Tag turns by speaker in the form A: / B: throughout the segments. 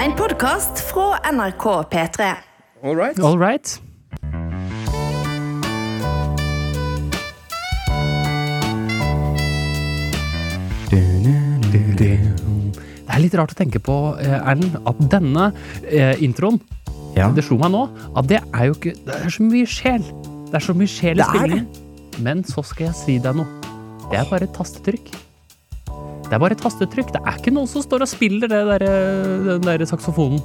A: En podkast fra NRK P3.
B: All right.
C: All right. Det er litt rart å tenke på, eh, Erlend, at denne eh, introen
B: Ja.
C: Det slo meg nå at det er jo ikke Det er så mye sjel. Det er så mye sjel i spillingen. Men så skal jeg si deg noe. Det er bare et tastetrykk. Det er bare et tastetrykk. Det er ikke noen som står og spiller det der, den der saksofonen.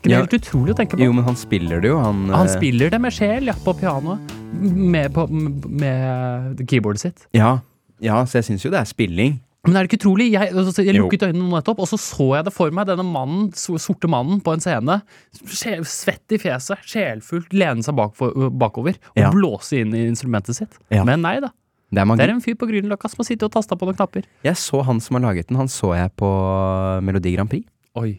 C: Det det
B: Ja.
C: helt utrolig å tenke på?
B: Jo, men han spiller det jo, han.
C: Han
B: eh,
C: spiller det med sjel, ja, på pianoet. Med, på, med keyboardet sitt.
B: Ja, ja, så jeg syns jo det er spilling.
C: Men er det ikke utrolig? Jeg, altså, jeg
B: Jo.
C: lukket øynene nå nettopp, og så så jeg det for meg, denne mannen, sorte mannen på en scene. Svett i fjeset, sjelfullt, lene seg bakover og
B: Ja.
C: blåse inn i instrumentet sitt.
B: Ja.
C: Men nei da.
B: Det er.
C: Det er en fyr på Grünerløkka som har sittet og tasta på noen knapper.
B: Jeg så han som har laget den, han så jeg på Melodi Grand Prix.
C: Oi.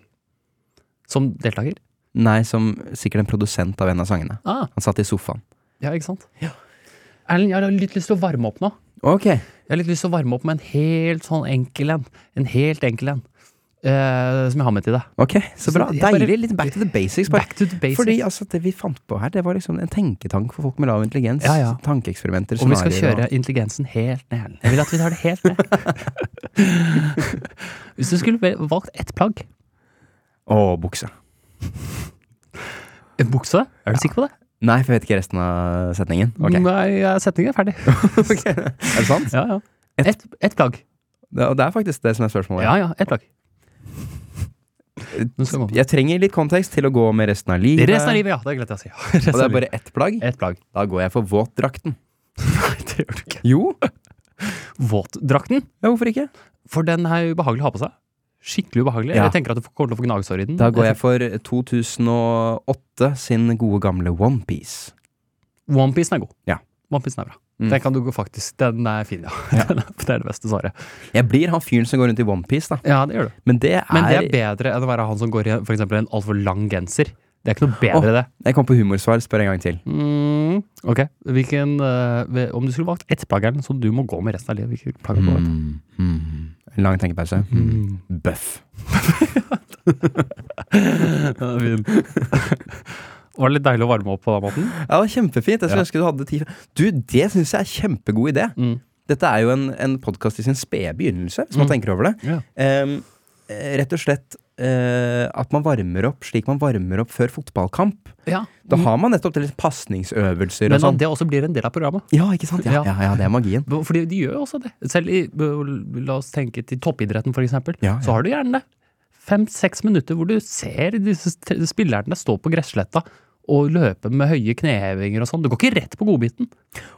C: Som deltaker?
B: Nei, som sikkert en produsent av en av sangene.
C: Ah,
B: Han satt i sofaen.
C: ja, ikke sant? Erlend, jeg har litt lyst til å varme opp nå.
B: Ok.
C: Jeg har litt lyst til å varme opp med en helt sånn enkel en. En helt enkel en. Eh, som jeg har med til deg.
B: ok, Så bra.
C: Så jeg bare-
B: Deilig. Litt back to the basics.
C: Back to the basics.
B: Fordi altså, det vi fant på her, det var liksom en tenketank for folk med lav intelligens.
C: Ja, ja.
B: Tankeeksperimenter,
C: Og vi skal
B: kjøre
C: kjøre intelligensen helt ned. Jeg vil at vi tar det helt ned. Hvis du skulle valgt ett plagg,
B: Og, Å, bukse.
C: en bukse, er du sikker på det?
B: Nei, for jeg vet ikke resten av setningen. Okay.
C: Nei, setningen er ferdig.
B: okay. Er det sant?
C: Ja, ja. Ett et plagg.
B: Det, og det er faktisk det som er spørsmålet.
C: Ja, ja, ett plagg. Nå skal vi gå.
B: Jeg trenger litt kontekst til å gå med resten av livet.
C: Resten av livet, ja. Det glemte jeg å si. Resten
B: Og det er bare ett plagg.
C: Et plagg.
B: Da går jeg for våtdrakten.
C: Nei, det gjør du ikke.
B: Jo,
C: Våtdrakten,
B: ja, hvorfor ikke?
C: for den er ubehagelig å ha på seg. Skikkelig ubehagelig.
B: Ja.
C: Jeg tenker at du kommer til å få gnagsår i den.
B: Da går jeg for 2008 sin gode gamle Onepiece.
C: Onepiecen er god.
B: Ja.
C: Onepiecen er bra.
B: Mm.
C: Den kan du gå faktisk Den er fin, ja. Er, det er det beste svaret.
B: Jeg blir han fyren som går rundt i Onepiece, da.
C: Ja, det gjør du.
B: Men det er,
C: Men det er bedre enn å være han som går i for eksempel en altfor lang genser. Det er ikke noe bedre, det.
B: Jeg kom på humorsvar, spør en gang til.
C: Mm, ok. Hvilken uh, Om du skulle valgt ett plagg, Erlend, som du må gå med resten av livet, hvilken plagg hadde du?
B: Mm, mm. Lang tenkepause.
C: Mm.
B: Bøff.
C: Den er fin. Var det litt deilig å varme opp på den måten?
B: Ja, det var kjempefint. Jeg skulle ønske du hadde tid. Du, det syns jeg er kjempegod idé.
C: Mm.
B: Dette er jo en, en podkast i sin spede begynnelse, hvis man
C: Mm.
B: tenker over det. Yeah. Eh, rett og slett Uh, at man varmer opp slik man varmer opp før fotballkamp.
C: ja.
B: Da har man nettopp til litt pasningsøvelser
C: Men
B: og sånn.
C: det også blir en del av programmet.
B: Ja, ikke sant? Ja,
C: Ja.
B: ja, det er magien.
C: Fordi de gjør jo også det. Selv i La oss tenke til toppidretten, for eksempel. Så har du gjerne det. Fem-seks minutter hvor du ser disse spillerne stå på gressletta og løpe med høye knehevinger og sånn. Du går ikke rett på godbiten.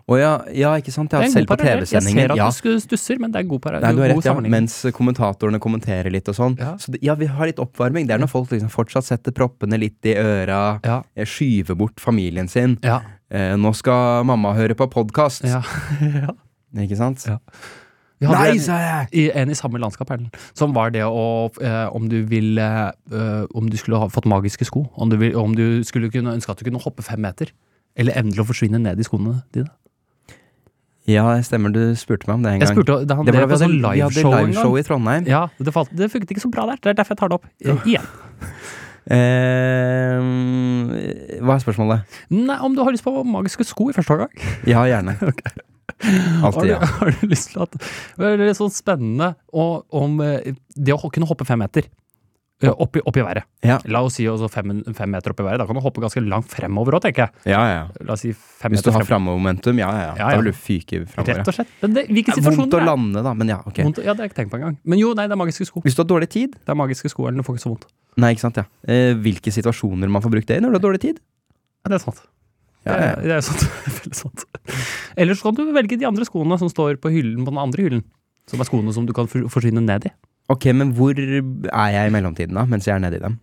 B: Å ja, ja, ikke sant?
C: Er
B: selv på
C: TV-sendinger. Jeg ser at du stusser, men det er god, par
B: Nei, du har rett, ja. Mens kommentatorene kommenterer litt og sånn.
C: Ja.
B: Så ja, vi har litt oppvarming. Det er når folk liksom fortsatt setter proppene litt i øra,
C: Ja.
B: eh, skyver bort familien sin.
C: Ja.
B: Eh, nå skal mamma høre på podkast.
C: ja. ja.
B: Ikke sant?
C: Ja. Vi hadde
B: Nei,
C: en-
B: sa jeg!
C: i, en i samme landskap, Erlend, som var det å eh, Om du ville eh, Om du skulle ha fått magiske sko. Om du, vil, om du skulle kunne ønske at du kunne hoppe fem meter. Eller endelig å forsvinne ned i skoene dine.
B: Ja, stemmer. Du spurte meg om det en gang.
C: spurte, det, han,
B: det var
C: var
B: vi hadde,
C: liveshow en
B: liveshow i Trondheim.
C: Ja, det, falt, det funket ikke så bra der. Det er derfor jeg tar det opp eh, igjen.
B: Eh, hva er spørsmålet?
C: Nei, Om du har lyst på magiske sko i første omgang?
B: Ja, gjerne.
C: Har,
B: Alltid ja.
C: har du lyst til at Det er litt sånn spennende og, om eh, det å kunne hoppe fem meter eh, opp i, opp i været.
B: Ja,
C: La oss si fem, fem meter opp i været. Da kan du hoppe ganske langt fremover òg, tenker jeg.
B: ja. ja.
C: Si fem
B: Hvis du
C: meter
B: har framovermomentum, ja, ja. Da vil du fyke framover.
C: Rett og slett. Det,
B: vondt å lande, da, men ja, ok.
C: Vondt- Ja, det har jeg ikke tenkt på engang. Men jo, nei, det er magiske sko.
B: Hvis du har dårlig tid
C: Det er magiske sko, eller du får ikke så vondt.
B: Nei, ikke sant, ja. Eh, hvilke situasjoner man får brukt det i når du har dårlig tid?
C: Ja, det er sant.
B: Ja, ja.
C: Det, er- det er sant. Veldig sant. Eller så kan du velge de andre skoene som står på hyllen på den andre hyllen. Som er skoene som du kan for- forsvinne ned i.
B: Ok, men hvor er jeg i mellomtiden, da, mens jeg er nedi dem?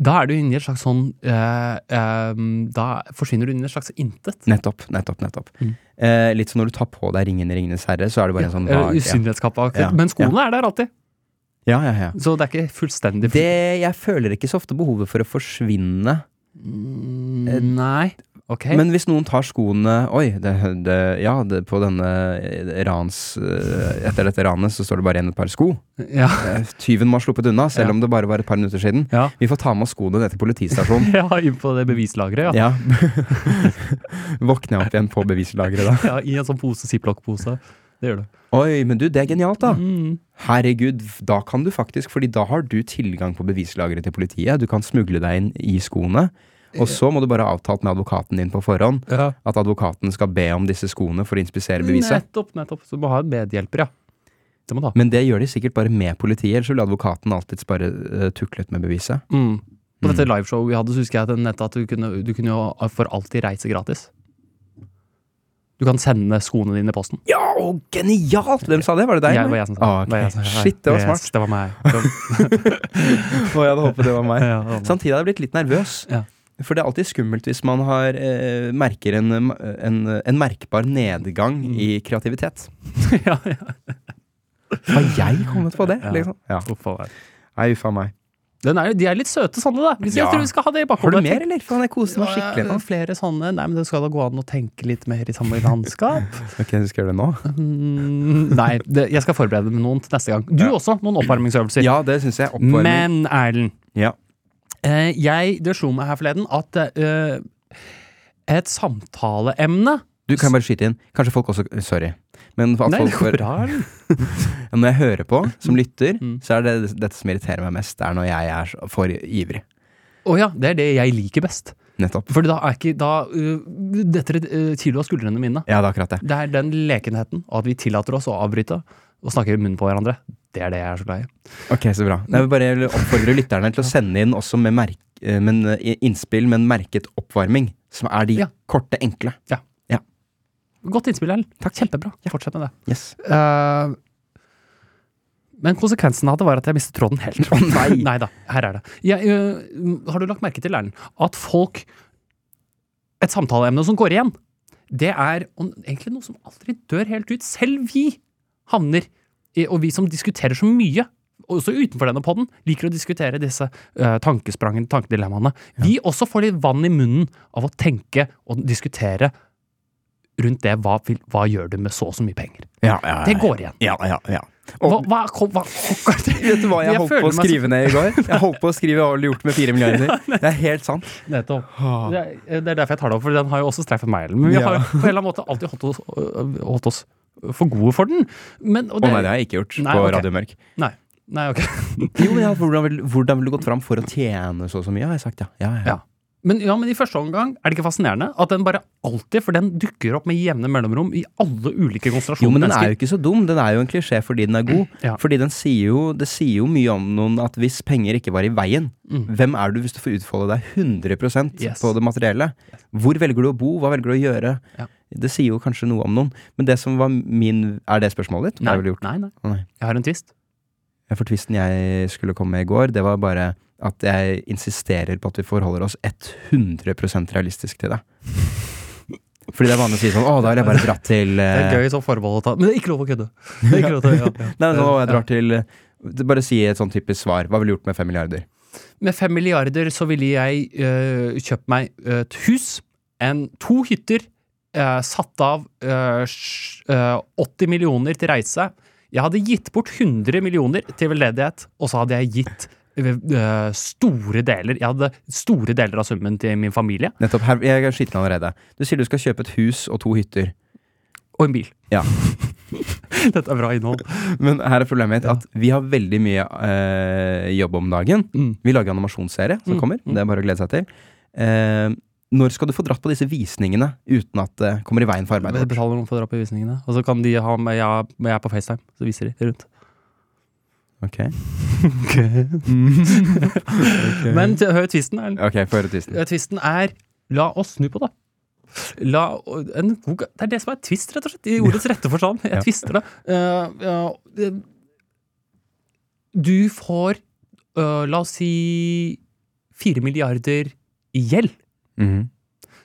C: Da er du inne i et slags sånn eh, eh, Da forsvinner du inn i et slags intet.
B: Nettopp, nettopp, nettopp.
C: Mm.
B: Eh, litt som når du tar på deg ringen i Ringenes herre, så er det bare en sånn vag ja.
C: Usynlighetskappa.
B: Ja.
C: Men skoene er der alltid.
B: ja, ja, ja.
C: Så det er ikke fullstendig
B: Det, jeg føler ikke så ofte behovet for å forsvinne.
C: Mm, Nei. Ok.
B: Men hvis noen tar skoene Oi, det, det, ja, det, på denne eh, rans eh, Etter dette ranet så står det bare igjen et par sko.
C: ja.
B: Eh, Tyven må ha sluppet unna, selv
C: Ja.
B: om det bare var et par minutter siden. Vi får ta med oss skoene ned til politistasjonen.
C: ja, inn på det bevislageret, ja.
B: Ja. Våkner jeg opp igjen på bevislageret da?
C: ja. I en sånn pose, ziplock-pose. Det gjør du.
B: Oi, men du, det er genialt, da.
C: Mm.
B: Herregud, da kan du faktisk Fordi da har du tilgang på bevislageret til politiet. Du kan smugle deg inn i skoene. Og så må du bare ha avtalt med advokaten din på forhånd
C: Ja.
B: at advokaten skal be om disse skoene for å inspisere beviset.
C: Nettopp, nettopp. Så du må ha en medhjelper, ja. Det må du ha.
B: Men det gjør de sikkert bare med politiet, ellers ville advokaten alltids bare uh, tuklet med beviset.
C: Mm. På
B: Mm.
C: dette liveshowet vi hadde, så husker jeg at, du kunne, du kunne jo for alltid reise gratis. Du kan sende skoene dine i posten.
B: Ja, å, genialt! Hvem sa det? Var det deg?
C: Jeg,
B: eller?
C: var jeg som sa
B: Ah,
C: det. var jeg
B: ok.
C: som sa
B: Shit, det var
C: Yes,
B: smart.
C: Det var meg. Det
B: Å, jeg hadde håpet det var meg.
C: Ja, det var meg.
B: Samtidig hadde jeg blitt litt nervøs.
C: Ja.
B: For det er alltid skummelt hvis man har, eh, merker en, en, en merkbar nedgang
C: Mm.
B: i kreativitet.
C: ja, ja.
B: Har jeg kommet på det?
C: Ja.
B: Liksom? Ja. Nei, uff a meg.
C: Er, de er litt søte sånne, da. Hvis
B: Ja.
C: Jeg tror vi skal ha det i
B: Har du mer, eller? Faen, jeg koste meg skikkelig nå.
C: flere sånne. Nei, men det skal da gå an å tenke litt mer i samme landskap.
B: Ok, du skal gjøre det nå?
C: Mm, nei, det, jeg skal forberede med noen til neste gang. Du
B: Ja.
C: også. Noen oppvarmingsøvelser.
B: Ja, det syns jeg. Oppvarming.
C: Men Erlend,
B: Ja.
C: Eh, jeg, det slo meg her forleden at eh, et samtaleemne
B: Du kan bare skyte inn. Kanskje folk også Sorry. Men at
C: Nei,
B: folk.
C: Erlend.
B: Når jeg hører på, som lytter,
C: Mm.
B: så er det dette som irriterer meg mest, det er når jeg er for ivrig.
C: Å ja, det er det jeg liker best.
B: Nettopp.
C: Fordi da er ikke Da uh, detter et uh, kilo av skuldrene mine.
B: Ja, det er akkurat det.
C: Det er den lekenheten, og at vi tillater oss å avbryte og snakke i munnen på hverandre. Det er det jeg er så glad i.
B: Ok, så bra. Jeg vil bare oppfordre lytterne til å sende inn også med, merk, eh, men, eh, innspill med en merket oppvarming, som er de
C: Ja.
B: korte, enkle.
C: Godt innspill, Ellen. Kjempebra. Fortsett med det.
B: Yes.
C: Uh, men konsekvensen av det var at jeg mistet tråden helt.
B: Oh, nei!
C: Nei da, her er det. Jeg, uh, har du lagt merke til, Erlend, at folk Et samtaleemne som går igjen, det er egentlig noe som aldri dør helt ut. Selv vi havner i Og vi som diskuterer så mye, også utenfor denne podden, liker å diskutere disse uh, tankesprangene, tankedilemmaene. Vi også får litt vann i munnen av å tenke og diskutere rundt det. Hva, hva gjør du med så og så mye penger?
B: Ja, ja, ja.
C: Det går igjen.
B: Ja, ja, ja. Og,
C: hva, hva, hva,
B: vet du hva jeg, holdt på å
C: skrive
B: skrive ned i går? Jeg holdt på å skrive 'Hva du gjort med fire milliarder'? Det er helt sant.
C: Nettopp. Det er, er derfor jeg tar det opp, for den har jo også streifet meg. Men vi har
B: Ja.
C: på en eller annen måte alltid holdt oss, øh, holdt oss for gode for den. Men, og
B: Å nei, det har jeg ikke gjort
C: Nei,
B: på
C: okay.
B: Radio Mørk.
C: Nei. Nei, ok.
B: Jo, men ja, hvordan ville vil du gått fram for å tjene så og så mye, har jeg sagt, ja. Ja, ja.
C: Ja. Men, ja, men i første omgang er det ikke fascinerende at den bare alltid, for den dukker opp med jevne mellomrom i alle ulike konsentrasjoner.
B: Jo, men den er jo ikke så dum. Den er jo en klisjé fordi den er god.
C: Ja.
B: Fordi den sier jo, det sier jo mye om noen at hvis penger ikke var i veien,
C: Mm.
B: hvem er du hvis du får utfolde deg 100
C: Yes.
B: på det materielle? Hvor velger du å bo? Hva velger du å gjøre?
C: Ja.
B: Det sier jo kanskje noe om noen. Men det som var min Er det spørsmålet ditt?
C: Nei,
B: jeg gjort?
C: nei, nei.
B: Å, nei.
C: Jeg har en twist.
B: For tvisten jeg skulle komme med i går, det var bare at jeg insisterer på at vi forholder oss 100% realistisk til det. Fordi det er vanlig å si sånn Å, da har jeg bare dratt til
C: Det er
B: eh,
C: gøy som forbehold å ta, men det er ikke lov å kødde. Det ikke lov til, ja, ja.
B: Nei, nå jeg drar til eh, Bare si et sånn typisk svar. Hva ville du gjort med fem milliarder?
C: Med fem milliarder så ville jeg øh, kjøpt meg et hus, en, to hytter, øh, satt av eh, øh, 80 millioner til reise. Jeg hadde gitt bort 100 millioner til veldedighet, og så hadde jeg gitt øh, øh, store deler Jeg hadde store deler av summen til min familie,
B: Nettopp. Her, jeg er skitten allerede. Du sier du skal kjøpe et hus og to hytter.
C: og en bil.
B: Ja.
C: Dette er bra innhold.
B: Men her er problemet mitt at vi har veldig mye eh, jobb om dagen.
C: Mm.
B: Vi lager animasjonsserie som
C: Mm,
B: kommer.
C: mm.
B: Det er bare å glede seg til. Eh, når skal du få dratt på disse visningene uten at det kommer i veien for arbeidet? Jeg
C: betaler noen for å dra på visningene, og så kan de ha med jeg, jeg er på FaceTime, så viser de rundt.
B: Ok.
C: Men hør tvisten. Erlend.
B: Ok, få høre tvisten.
C: Eh, Tvisten er La oss snu på det. La, en god, det er det som er tvist, rett og slett. I ordets rette forstand. Jeg
B: Ja.
C: tvister det. Uh, ja, du får, uh, la oss si, fire milliarder i gjeld.
B: Mhm.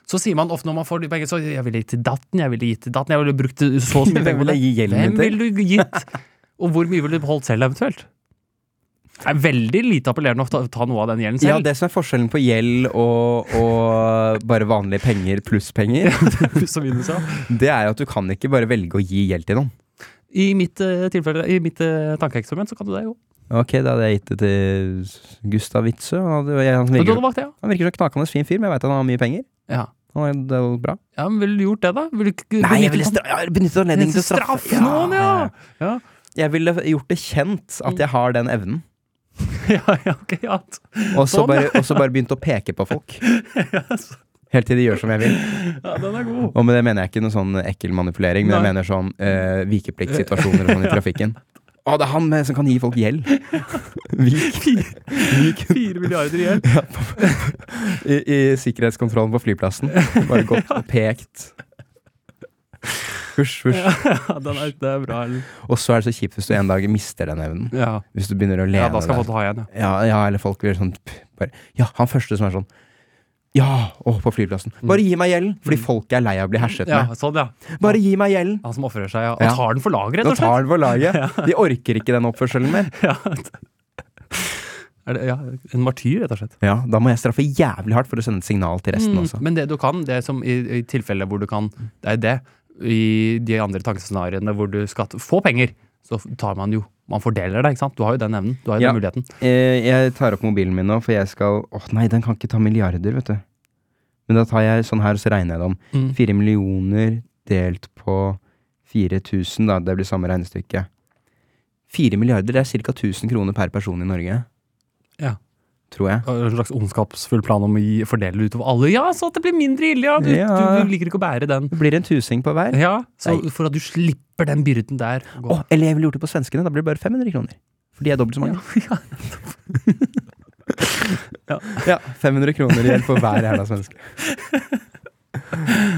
C: Så sier man ofte når man får de pengene, så jeg ville gitt til datten, jeg ville gitt til datten, jeg ville brukt så så mye penger på det. Hvem ville du gitt? Og hvor mye ville du beholdt selv, eventuelt? Det er veldig lite appellerende å ta, ta noe av den gjelden selv.
B: Ja, det som er forskjellen på gjeld og, og bare vanlige penger pluss penger,
C: Pluss minus, ja.
B: det er jo at du kan ikke bare velge å gi gjeld til noen.
C: I mitt uh, tilfelle, i mitt uh, tankeeksperiment, så kan du det jo.
B: Ok, da hadde jeg gitt det til Gustav Witzøe. Han, jeg- Han
C: Men du
B: virker,
C: hadde valgt det, ja.
B: han virker så knakende fin fyr, men jeg veit han har mye penger.
C: ja.
B: Han er, det er bra.
C: Ja, men Ville du gjort det, da? Ville du ikke
B: Nei, jeg ville stra jeg benyttet anledningen til å straffe.
C: Noen, ja! ja.
B: Jeg ville gjort det kjent at jeg har den evnen.
C: Ja, ja, ok, ja.
B: Og så
C: Sånn,
B: bare, og så bare begynt å peke på folk. Helt til de gjør som jeg vil.
C: ja, den er god.
B: Og med det mener jeg ikke noe sånn ekkel manipulering, men jeg
C: Nei.
B: mener sånn uh, vikepliktsituasjoner og sånn i trafikken. Å, det er han med, som kan gi folk gjeld! Vik.
C: Fire milliarder i gjeld.
B: i, i sikkerhetskontrollen på flyplassen. Bare gått og pekt. Husj, husj.
C: Ja, den er, det er bra.
B: Og så er det så kjipt hvis du en dag mister den evnen.
C: Ja.
B: Hvis du begynner å leve
C: ja, da skal folk ha igjen, ja.
B: Ja, ja, eller folk blir sånn bare, Ja, han første som er sånn Ja! Å, på flyplassen. Bare gi meg gjelden! Fordi folk er lei av å bli herset
C: med. Ja, sånn, ja.
B: Bare gi meg gjelden!
C: Han som ofrer seg, ja. Og tar den for laget, rett og slett.
B: tar den for laget. De orker ikke den oppførselen mer.
C: Ja. Er det, ja, en martyr, rett og slett.
B: Ja, Da må jeg straffe jævlig hardt for å sende et signal til resten også.
C: Mm, Men det du kan, det som i, i tilfeller hvor du kan Det er det. I de andre tankescenarioene hvor du skal få penger, så tar man jo Man fordeler det, ikke sant? Du har jo den evnen. Du har jo
B: Ja.
C: den muligheten.
B: Eh, jeg tar opp mobilen min nå, for jeg skal Åh nei, den kan ikke ta milliarder, vet du. Men da tar jeg sånn her, og så regner jeg det om.
C: Mm.
B: Millioner delt på 4000, da. Det blir samme regnestykke. Fire milliarder, det er ca. 1000 kroner per person i Norge.
C: Ja.
B: Tror jeg.
C: En slags ondskapsfull plan om å gi, fordele det utover alle. Ja, så at det blir mindre ille! Ja. Du,
B: Ja.
C: du liker ikke å bære den.
B: Det blir en tusing på hver.
C: Ja, så
B: Nei.
C: For at du slipper den byrden der. å
B: oh, eller jeg ville gjort det på svenskene. Da blir det bare 500 kroner. For de er dobbelt så mange.
C: Ja.
B: Ja, 500 kroner i hjelp for hver jævla svenske.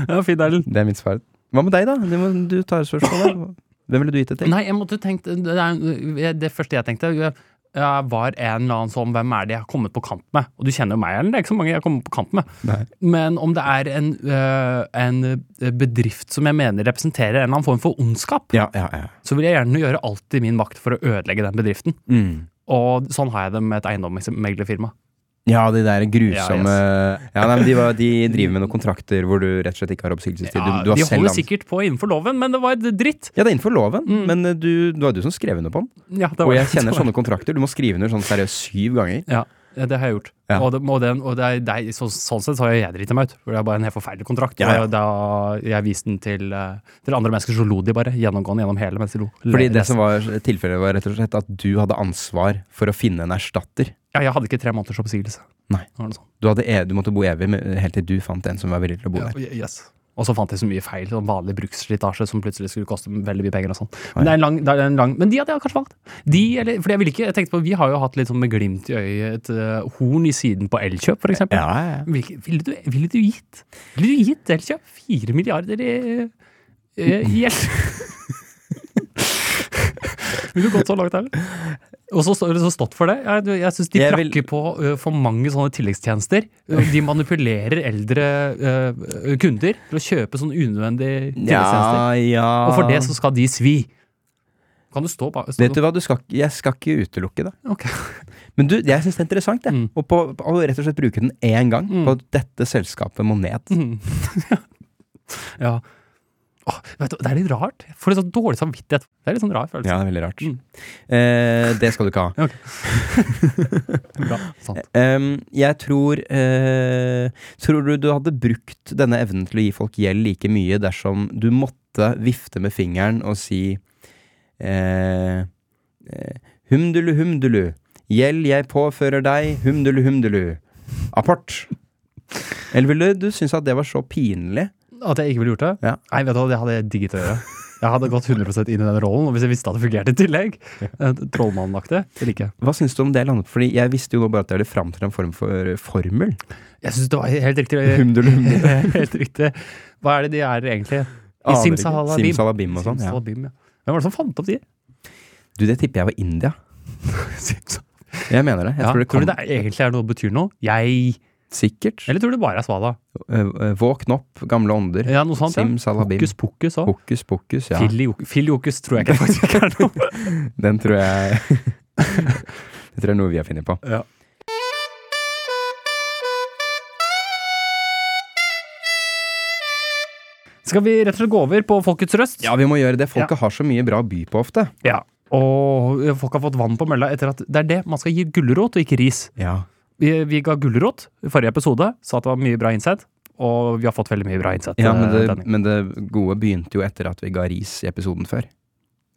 C: ja, fin, Erlend.
B: Det er mitt svar. Hva med deg, da? Du, må, du tar spørsmålet. Hvem ville du gitt det til?
C: Nei, jeg måtte tenkt Det, er, det første jeg tenkte, var en eller annen sånn Hvem er det jeg har kommet på kant med? Og du kjenner jo meg, Erlend. Det er ikke så mange jeg har kommet på kant med.
B: Nei.
C: Men om det er en, øh, en bedrift som jeg mener representerer en eller annen form for ondskap,
B: Ja, ja, ja.
C: så vil jeg gjerne gjøre alt i min makt for å ødelegge den bedriften.
B: Mm.
C: Og sånn har jeg det med et eiendomsmeglerfirma.
B: Ja, de der grusomme
C: Ja,
B: Ja, nei, men de, var, de driver med noen kontrakter hvor du rett og slett ikke har oppsigelsestid.
C: Ja,
B: du, du har
C: de holder sikkert på innenfor loven, men det var dritt.
B: Ja, det er innenfor loven,
C: Mm.
B: men eh, du, det var du som skrev under på den.
C: Ja, det
B: Og jeg kjenner sånne kontrakter. Du må skrive under sånn seriøst syv ganger.
C: Ja, ja, det har jeg gjort.
B: Ja.
C: Og, det, og, den, og det det så, sånn sett så har jeg driti meg ut. For det er bare en helt forferdelig kontrakt.
B: Ja, ja.
C: Da jeg viste den til, eh, til andre mennesker, så lo de bare gjennomgående gjennom hele mens de lo.
B: Fordi det som var tilfellet, var rett og slett at du hadde ansvar for å finne en erstatter.
C: Ja, jeg hadde ikke tre måneders oppsigelse.
B: Nei. Du, hadde, e- du måtte bo evig helt til du fant en som var villig til å bo
C: Ja,
B: der.
C: yes. Og så fant jeg så mye feil, sånn vanlig bruksslitasje som plutselig skulle koste veldig mye penger og sånn. Men det er en lang, det er en lang Men de hadde jeg kanskje valgt. De, eller, fordi jeg ville ikke, jeg tenkte på, Vi har jo hatt litt sånn med glimt i øyet et uh, horn i siden på Elkjøp, eksempel.
B: Ja, ja.
C: Ville, ville, du, ville du gitt Ville du gitt Elkjøp fire milliarder i, i, i gjeld? Ville du gått så langt, eller? Og så står det så stått for det. Jeg, jeg syns de
B: Jeg vil-
C: på uh, for mange sånne tilleggstjenester. De manipulerer eldre uh, kunder til å kjøpe sånne unødvendige tilleggstjenester.
B: Ja, ja.
C: Og for det så skal de svi. Kan du stå bak
B: Vet du hva, du skal, jeg skal ikke utelukke det.
C: Okay.
B: Men du, jeg syns det er interessant, jeg.
C: Mm.
B: Og på, på, rett og slett bruke den én gang
C: Mm.
B: på at dette selskapet må ned.
C: Mm. ja. Åh, du, det er litt rart. Jeg får litt sånn dårlig samvittighet. Det er litt sånn rar følelse.
B: Ja, det er veldig rart.
C: Mm.
B: Eh, det skal du ikke ha.
C: Bra. Sant.
B: Eh, jeg tror eh, Tror du du hadde brukt denne evnen til å gi folk gjeld like mye dersom du måtte vifte med fingeren og si eh, eh, Humdulu, humdulu. Gjeld jeg påfører deg, humdulu, humdulu. Apport. Eller ville du synes at det var så pinlig?
C: At jeg ikke ville gjort det?
B: Ja.
C: Nei, vet du hva, det hadde jeg digget å gjøre. Jeg hadde gått 100 inn i den rollen, og hvis jeg visste at det fungerte i tillegg eh, Trollmannaktig. Det liker jeg.
B: Hva syns du om det landet? Fordi jeg visste jo nå bare at det ville fram til en form for formel.
C: Jeg syns det var helt riktig.
B: Humdulu, humdulu.
C: helt riktig. Hva er det de er egentlig? I. Simsalabim.
B: Simsalabim og sånn, ja.
C: Hvem var det som fant opp de?
B: Du, det tipper jeg var India. Jeg mener det. Jeg
C: Ja,
B: tror det
C: tror du det er- egentlig er noe betyr noe? Jeg
B: Sikkert.
C: Eller tror du bare er Svala?
B: Eh, eh, Våkn opp, gamle ånder.
C: Ja, noe sånt. ja.
B: Simsalabim.
C: Hokus pokus òg.
B: Hokus pokus, ja.
C: Filiokus tror jeg ikke faktisk er noe.
B: Den tror jeg Det tror jeg er noe vi har funnet på.
C: Ja. Skal vi rett og slett gå over på Folkets røst?
B: Ja, vi må gjøre det. Folket har så mye bra å by på ofte.
C: Ja. Og folk har fått vann på mølla etter at det er det man skal gi gulrot og ikke ris.
B: Ja.
C: Vi, vi ga gulrot i forrige episode, sa at det var mye bra innsett. Og vi har fått veldig mye bra innsett.
B: Ja, men
C: eh,
B: det, men det gode begynte jo etter at vi ga ris i episoden før.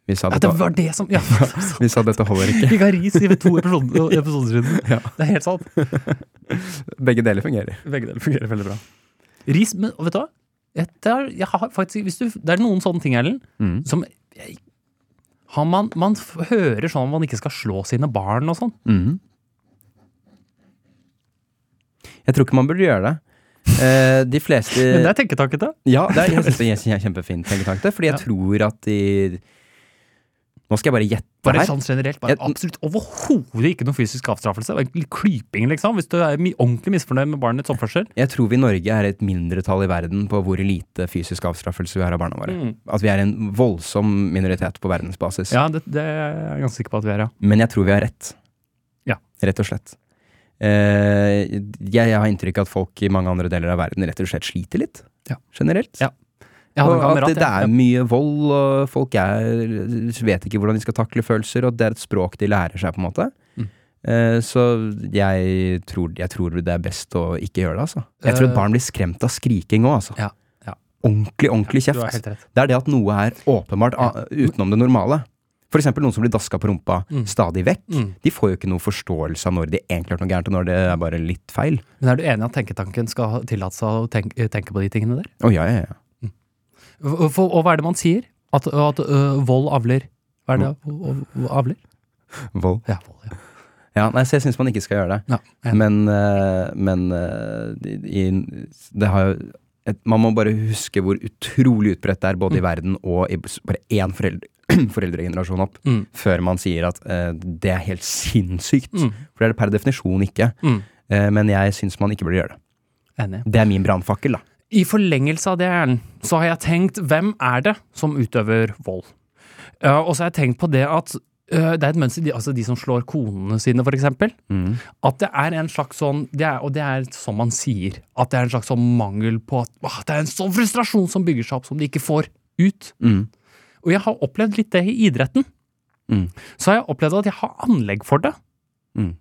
B: Vi sa
C: ja,
B: dette,
C: det var det som Ja,
B: vi sa dette holder ikke.
C: vi ga ris i to episoder, episoder siden.
B: Ja.
C: Det er helt sant.
B: Begge deler fungerer.
C: Begge deler fungerer veldig bra. Ris, men vet du hva? Er, jeg har faktisk, hvis du, det er noen sånne ting, Ellen,
B: Mm.
C: som jeg, har man, man hører sånn om man ikke skal slå sine barn og sånn.
B: Mhm. Jeg tror ikke man burde gjøre det. Eh, de fleste
C: Men det er tenketankete.
B: Ja, det er, jeg synes det er en kjempefin fordi jeg
C: Ja.
B: tror at de Nå skal jeg bare gjette
C: Bare
B: her.
C: sånn generelt. Bare
B: Jeg-
C: absolutt overhodet ikke noe fysisk avstraffelse. klyping, liksom. Hvis du er ordentlig misfornøyd med barnets oppførsel.
B: Jeg tror vi i Norge er et mindretall i verden på hvor lite fysisk avstraffelse vi har av barna våre.
C: Mm.
B: At vi er en voldsom minoritet på verdensbasis.
C: Ja, det, det er jeg ganske sikker på at vi er, ja.
B: Men jeg tror vi har rett.
C: Ja.
B: Rett og slett. Eh, jeg, jeg har inntrykk av at folk i mange andre deler av verden rett og slett sliter litt.
C: Ja.
B: Generelt.
C: Ja. En
B: Og at det, det
C: er
B: er mye vold, og folk er, vet ikke hvordan de skal takle følelser, og det er et språk de lærer seg, på en måte.
C: Mm.
B: Eh, så jeg tror, jeg tror det er best å ikke gjøre det, altså. Jeg tror
C: Eh.
B: et barn blir skremt av skriking òg, altså.
C: Ja, ja.
B: Ordentlig, ordentlig kjeft. Det er det at noe er åpenbart utenom det normale. Eksempel noen som blir daska på rumpa
C: Mm.
B: stadig vekk.
C: Mm.
B: De får jo ikke noe forståelse av når de egentlig har gjort noe gærent, og når det er bare litt feil.
C: Men er du enig i at tenketanken skal tillate seg å tenke, tenke på de tingene der?
B: Å ja, ja, ja.
C: Og, for, og hva er det man sier? At, at øh, vold avler Hva er det å- avler?
B: Vold.
C: Ja, vold, ja.
B: Ja, nei, så jeg syns man ikke skal gjøre det.
C: ja.
B: Men, eh, men eh, i, det har jo Man må bare huske hvor utrolig utbredt det er både i verden og i bare én foreldre, foreldregenerasjon opp,
C: Mm.
B: før man sier at uh, det er helt sinnssykt.
C: Mm.
B: For det er det per definisjon ikke.
C: Mm.
B: Uh, men jeg syns man ikke burde gjøre det.
C: Enig.
B: Det er min brannfakkel, da.
C: I forlengelse av det, Erlend, så har jeg tenkt hvem er det som utøver vold? Uh, og så har jeg tenkt på det at det er et mønster, de, altså de som slår konene sine, eksempel.
B: Mm.
C: At det er en slags sånn, det er, og det er som man sier, at det er en slags sånn mangel på at å, det er en sånn frustrasjon som bygger seg opp, som de ikke får ut.
B: Mm.
C: Og jeg har opplevd litt det i idretten.
B: Mm.
C: Så har jeg opplevd at jeg har anlegg for det.
B: Mm.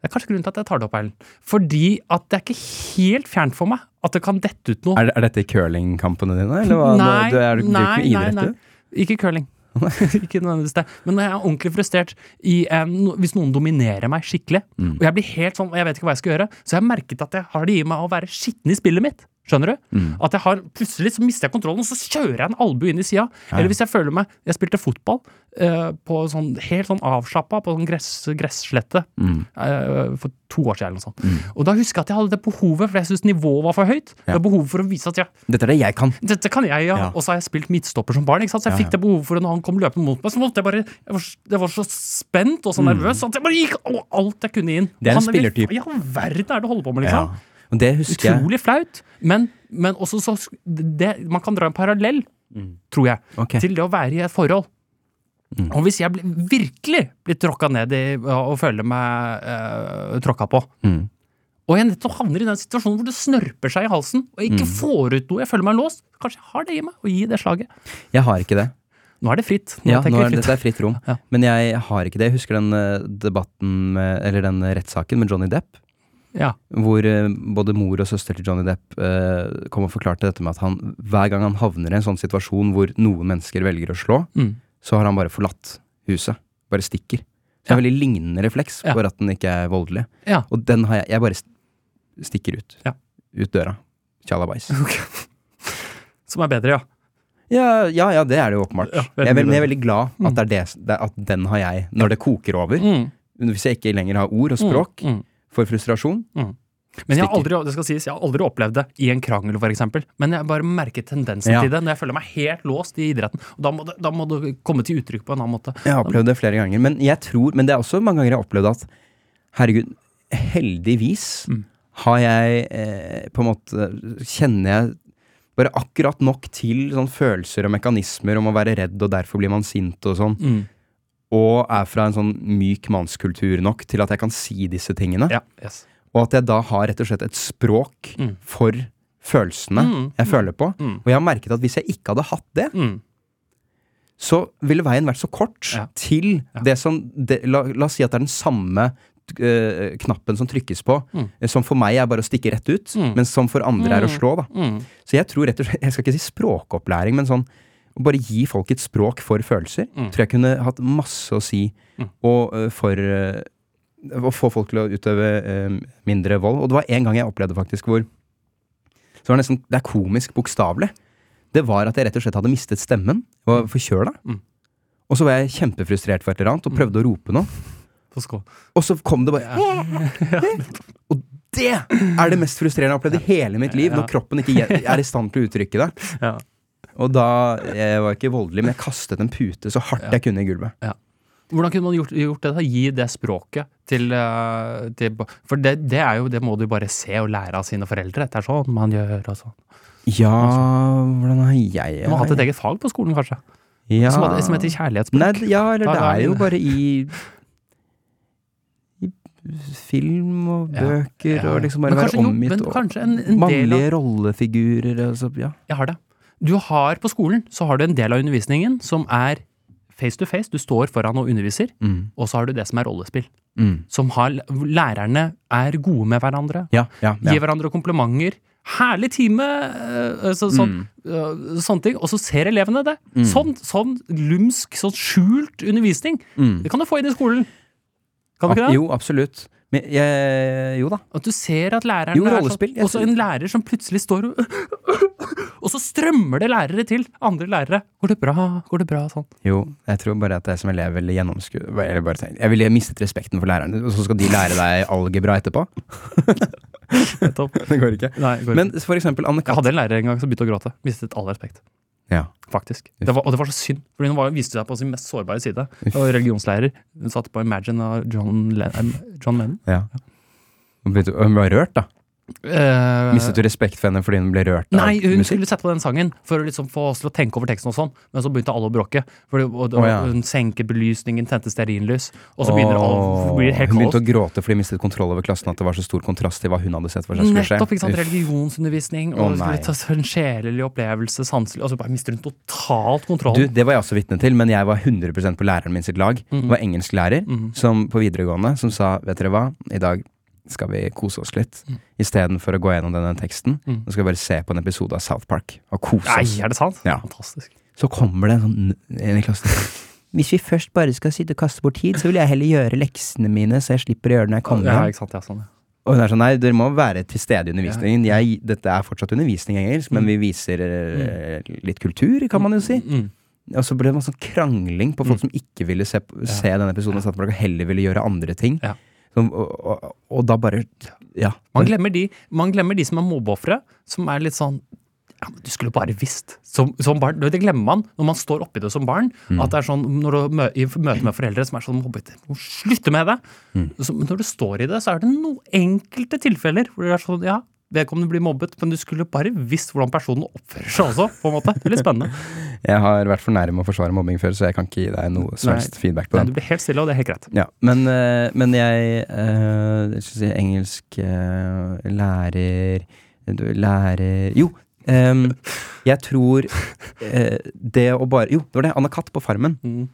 C: Det er kanskje grunnen til at jeg tar det opp, Erlend. Fordi at det er ikke helt fjernt for meg at det kan dette ut noe.
B: Er, er dette curlingkampene dine, eller hva?
C: Nei,
B: du, er du
C: nei,
B: ikke
C: nei,
B: idrett,
C: nei.
B: du?
C: Ikke curling. ikke nødvendigvis det. Men når jeg er ordentlig frustrert i eh, hvis noen dominerer meg skikkelig,
B: Mm.
C: og jeg blir helt sånn, og jeg vet ikke hva jeg skal gjøre, så jeg har merket at jeg har det i meg å være skitten i spillet mitt. Skjønner du?
B: Mm.
C: At jeg har, plutselig så mister jeg kontrollen, og så kjører jeg en albue inn i sida. Eller hvis jeg føler meg Jeg spilte fotball eh, på sånn, helt sånn avslappa på sånn gress, gresslette
B: Mm.
C: eh, for to år siden eller noe sånt. Og da husker jeg at jeg hadde det behovet, for jeg syntes nivået var for høyt.
B: Ja.
C: Det behovet for å vise at jeg,
B: Dette er det jeg kan.
C: dette kan jeg, ja.
B: Ja.
C: Og så har jeg spilt midtstopper som barn. ikke sant? Så jeg
B: Ja,
C: fikk det behovet for det når han kom løpende mot meg. Så måtte jeg bare Jeg var, jeg var så spent og så nervøs at jeg bare gikk og alt jeg kunne inn.
B: Mm. Det er en
C: han
B: spillertype.
C: Ja, verden er det du holder på med, liksom?
B: Og det husker jeg.
C: Utrolig flaut. Men, men også så det, Man kan dra en parallell,
B: Mm.
C: tror jeg,
B: okay.
C: til det å være i et forhold.
B: Mm.
C: Og hvis jeg ble, virkelig blir tråkka ned i og føler meg uh, tråkka på,
B: Mm.
C: og jeg nettopp havner i den situasjonen hvor det snørper seg i halsen, og jeg ikke
B: Mm.
C: får ut noe, jeg føler meg låst, kanskje jeg har det i meg å gi det slaget.
B: Jeg har ikke det.
C: Nå er det fritt. Nå
B: Ja, nå er
C: fritt.
B: dette er fritt rom.
C: Ja.
B: Men jeg har ikke det. Jeg husker den eh, debatten eller den rettssaken med Johnny Depp.
C: Ja.
B: Hvor eh, både mor og søster til Johnny Depp eh, kom og forklarte dette med at han hver gang han havner i en sånn situasjon hvor noen mennesker velger å slå,
C: Mm.
B: så har han bare forlatt huset. Bare stikker. Så det
C: Ja.
B: en veldig lignende refleks,
C: Ja.
B: bare at den ikke er voldelig.
C: Ja.
B: Og den har jeg Jeg bare stikker ut. Ut døra. Tjalabais.
C: Som er bedre, ja.
B: Ja, ja, ja, det er det jo åpenbart.
C: Ja,
B: jeg, er veldig, jeg er veldig glad
C: Mm.
B: at, det er det, det, er- at den har jeg, når det koker over.
C: Mm.
B: Hvis jeg ikke lenger har ord og språk
C: Mm. Mm.
B: For frustrasjon.
C: Men jeg har, aldri, det skal sies, jeg har aldri opplevd det i en krangel, eksempel. Men jeg bare merker tendensen
B: Ja.
C: til det når jeg føler meg helt låst i idretten. Og da må, det, da må det komme til uttrykk på en annen måte.
B: Jeg har opplevd det flere ganger. Men jeg tror, men det er også mange ganger jeg har opplevd at herregud, heldigvis
C: Mm.
B: har jeg eh, på en måte Kjenner jeg bare akkurat nok til sånn følelser og mekanismer om å være redd, og derfor blir man sint og sånn.
C: Mm.
B: Og er fra en sånn myk mannskultur nok til at jeg kan si disse tingene.
C: Ja, yes.
B: Og at jeg da har rett og slett et språk
C: Mm.
B: for følelsene
C: Mm,
B: jeg føler på.
C: Mm.
B: Og jeg har merket at hvis jeg ikke hadde hatt det,
C: Mm.
B: så ville veien vært så kort
C: Ja.
B: til
C: Ja.
B: det som det, la, la oss si at det er den samme eh, knappen som trykkes på,
C: Mm.
B: eh, som for meg er bare å stikke rett ut, men som for andre er å slå. da. Så jeg tror rett og slett Jeg skal ikke si språkopplæring, men sånn å bare gi folk et språk for følelser.
C: Mm.
B: Tror jeg kunne hatt masse å si.
C: Mm.
B: Og uh, for uh, å få folk til å utøve uh, mindre vold. Og det var en gang jeg opplevde faktisk hvor så var det nesten, Det er komisk bokstavelig. Det var at jeg rett og slett hadde mistet stemmen. Jeg var forkjøla.
C: Mm.
B: Og så var jeg kjempefrustrert for et eller annet og prøvde å rope noe. Og så kom det bare Og det er det mest frustrerende jeg har opplevd i hele mitt liv. Når kroppen ikke er i stand til å uttrykke det.
C: Ja.
B: Og da Jeg var ikke voldelig, men jeg kastet en pute så hardt
C: Ja.
B: jeg kunne i gulvet.
C: Hvordan kunne man gjort, gjort det? da? Gi det språket til, eh, til For det, det er jo Det må du bare se og lære av sine foreldre. Det er sånn man gjør og sånn.
B: Ja, hvordan har jeg
C: Du må ha hatt et eget fag på skolen, kanskje.
B: ja.
C: Som, som heter kjærlighetsspråk.
B: Nei, ja, eller
C: Da
B: det
C: er
B: jo bare i i film og
C: Ja.
B: bøker
C: Ja.
B: og liksom bare være omgitt
C: men kanskje en, en del av
B: mannlige rollefigurer altså, ja.
C: Jeg har det. Du har på skolen så har du en del av undervisningen som er face to face. Du står foran og underviser.
B: Mm.
C: Og så har du det som er rollespill.
B: Mm.
C: Som har, lærerne er gode med hverandre.
B: Ja, ja, ja.
C: Gir hverandre komplimenter. Herlig time! øh, Så, sånn, øh, sånne ting. Og så ser elevene det.
B: Mm.
C: Sånn, sånn lumsk, sånn skjult undervisning.
B: Mm.
C: Det kan du få inn i skolen. Kan du ikke det?
B: Jo, absolutt. Men jeg, jo da.
C: At du ser at læreren
B: Jo,
C: er sånn, Og så en lærer som plutselig står og Og så strømmer det lærere til! Andre lærere. Går det bra? Går det bra? Sånn.
B: Jo, jeg tror bare at jeg som elev ville gjennomskue Jeg ville mistet respekten for lærerne, og så skal de lære deg algebra etterpå? Det går ikke.
C: Nei, går
B: Men for eksempel Anne
C: Jeg hadde en lærer en gang som begynte å gråte. Mistet all respekt.
B: Ja.
C: Faktisk. Det var, og det var så synd, for hun var, viste seg på sin mest sårbare side.
B: Uff.
C: Og religionslærer. Hun satt på Imagine av John, Len John Lennon.
B: ja. Hun ble, Hun var rørt, da.
C: Eh,
B: Mistet du respekt for henne fordi hun ble rørt av
C: Nei, hun
B: musikk?
C: skulle sette på den sangen for å liksom få oss til å tenke over teksten og sånn, men så begynte alle å bråke. Fordi, og, og,
B: Å, ja.
C: Hun senket belysningen, tente stearinlys, og så begynner alle, blir det helt
B: Hun
C: kaos.
B: begynte å gråte fordi hun mistet kontroll over klassen, at det var så stor kontrast til hva hun hadde sett for seg skulle skje.
C: Nettopp, ikke sant? Religionsundervisning, og
B: oh,
C: skulle ta en sjelelig opplevelse, sanselig, og så bare mister hun totalt
B: Du, det var jeg også vitne til, men jeg var 100% på læreren min sitt lag.
C: Mhm.
B: Det var engelsklærer
C: Mhm.
B: som på videregående som sa vet dere hva, i dag skal vi kose oss litt.
C: Mm.
B: Istedenfor å gå gjennom denne teksten,
C: Mm.
B: Nå skal vi bare se på en episode av South Park og kose
C: Nei,
B: oss.
C: er det sant?
B: Ja.
C: Fantastisk.
B: Så kommer det en sånn en i klassen. Hvis vi først bare skal sitte og kaste bort tid, så vil jeg heller gjøre leksene mine, så jeg slipper å gjøre det når jeg kommer
C: Ja,
B: hjem.
C: ikke sant, ja, sånn, ja.
B: Og hun er sånn, nei, dere må være til stede i undervisningen. Jeg, dette er fortsatt undervisning i engelsk, men
C: Mm.
B: vi viser mm. litt kultur, kan man jo si.
C: Mm.
B: Og så ble det masse krangling på folk som ikke ville se, se denne episoden og heller ville gjøre andre ting.
C: Ja.
B: Som, og, og, og da bare Ja.
C: Man glemmer de, man glemmer de som er mobbeofre, som er litt sånn ja, men Du skulle bare visst. Som, som barn, det glemmer man når man står oppi det som barn.
B: Mm.
C: At det er sånn, når du mø, I møte med foreldre som er sånn mobbete Slutte med det!
B: Mm.
C: Så, men når du står i det, så er det noen enkelte tilfeller hvor det er sånn Ja, vedkommende blir mobbet, men du skulle bare visst hvordan personen oppfører seg også. på en måte. Det er litt spennende.
B: Jeg har vært for nærme å forsvare mobbing før, så jeg kan ikke gi deg noe som helst feedback på
C: Nei, du blir helt stille, og det er helt greit.
B: Ja, men, eh, men jeg eh, Jeg skal si engelsk eh, lærer Lærer Jo, em, jeg tror det å bare Jo, det var det. Anna Katt på Farmen.
C: Mm.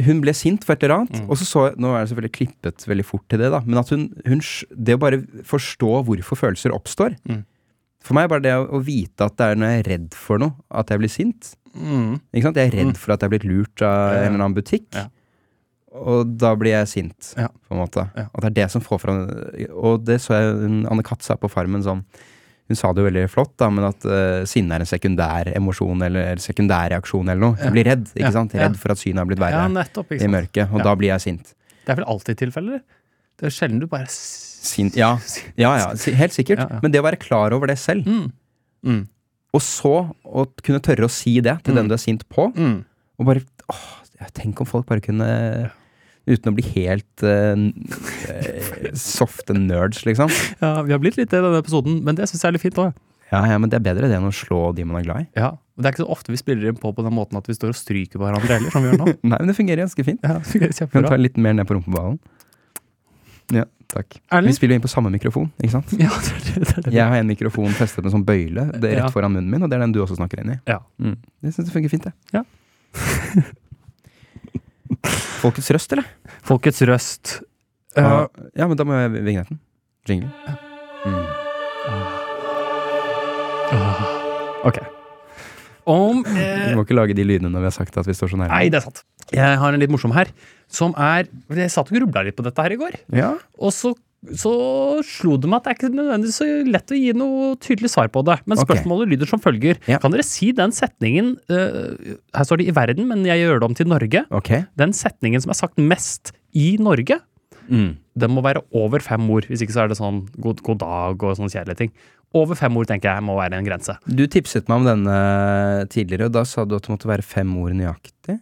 B: Hun ble sint for et eller annet,
C: Mm.
B: og så så Nå er det selvfølgelig klippet veldig fort til det, da, men at hun, hun Det å bare forstå hvorfor følelser oppstår
C: Mm.
B: For meg er bare det å, å vite at det er når jeg er redd for noe, at jeg blir sint.
C: Mm.
B: Ikke sant? Jeg er redd
C: Mm.
B: for at jeg er blitt lurt av en eller annen butikk.
C: Ja.
B: Og da blir jeg sint,
C: Ja.
B: på en måte.
C: Ja.
B: At det er det som får fram Og det så jeg Anne Katt sa på Farmen sånn Hun sa det jo veldig flott, da, men at uh, sinne er en sekundær emosjon eller sekundær reaksjon eller noe. Jeg blir redd, ikke
C: Ja.
B: sant? Redd for at synet har blitt verre
C: nettopp.
B: I mørket, og da blir jeg sint.
C: Det er vel alltid tilfeller? Det er sjelden du bare
B: Sint, ja. Ja, ja, helt sikkert. Men det å være klar over det selv,
C: Mm. Mm.
B: og så å kunne tørre å si det til
C: Mm.
B: den du er sint på,
C: Mm.
B: Og bare åh, Tenk om folk bare kunne Uten å bli helt eh, softe nerds, liksom.
C: Ja, vi har blitt litt det i denne episoden, men det syns jeg er litt fint òg.
B: Ja, ja, men det er bedre det enn å slå de man er glad i.
C: Ja, og Det er ikke så ofte vi spiller inn på på den måten at vi står og stryker på hverandre heller, som vi gjør nå.
B: Nei, men det fungerer ganske fint.
C: Ja, det fungerer
B: Kan
C: kjempebra.
B: ta litt mer ned på rumpeballen. Ja, takk.
C: Erlig?
B: Vi spiller inn på samme mikrofon, ikke sant?
C: Ja, det er det. det, er det.
B: Jeg har en mikrofon festet med sånn bøyle det er
C: Ja.
B: rett foran munnen min, og det er den du også snakker inn i.
C: Ja.
B: Mm. Jeg syns det funker fint, det.
C: Ja.
B: Folkets røst, eller?
C: Folkets røst. Uh,
B: ja, men da må jeg vignetten. Jingle. Mm.
C: ok. Om
B: Vi
C: eh,
B: må ikke lage de lydene når vi har sagt at vi står så nærme.
C: Nei, det er sant. Jeg har en litt morsom her, som er Jeg satt og grubla litt på dette her i går.
B: Ja,
C: Og så, så slo det meg at det er ikke nødvendigvis så lett å gi noe tydelig svar på det. Men spørsmålet okay. lyder som følger.
B: Ja.
C: Kan dere si den setningen uh, Her står det i verden, men jeg gjør det om til Norge.
B: Okay.
C: Den setningen som er sagt mest i Norge,
B: Mm.
C: den må være over fem ord. Hvis ikke så er det sånn god, god dag og sånne kjedelige ting. Over fem ord tenker jeg må være en grense.
B: Du tipset meg om denne tidligere, og da sa du at det måtte være fem ord nøyaktig.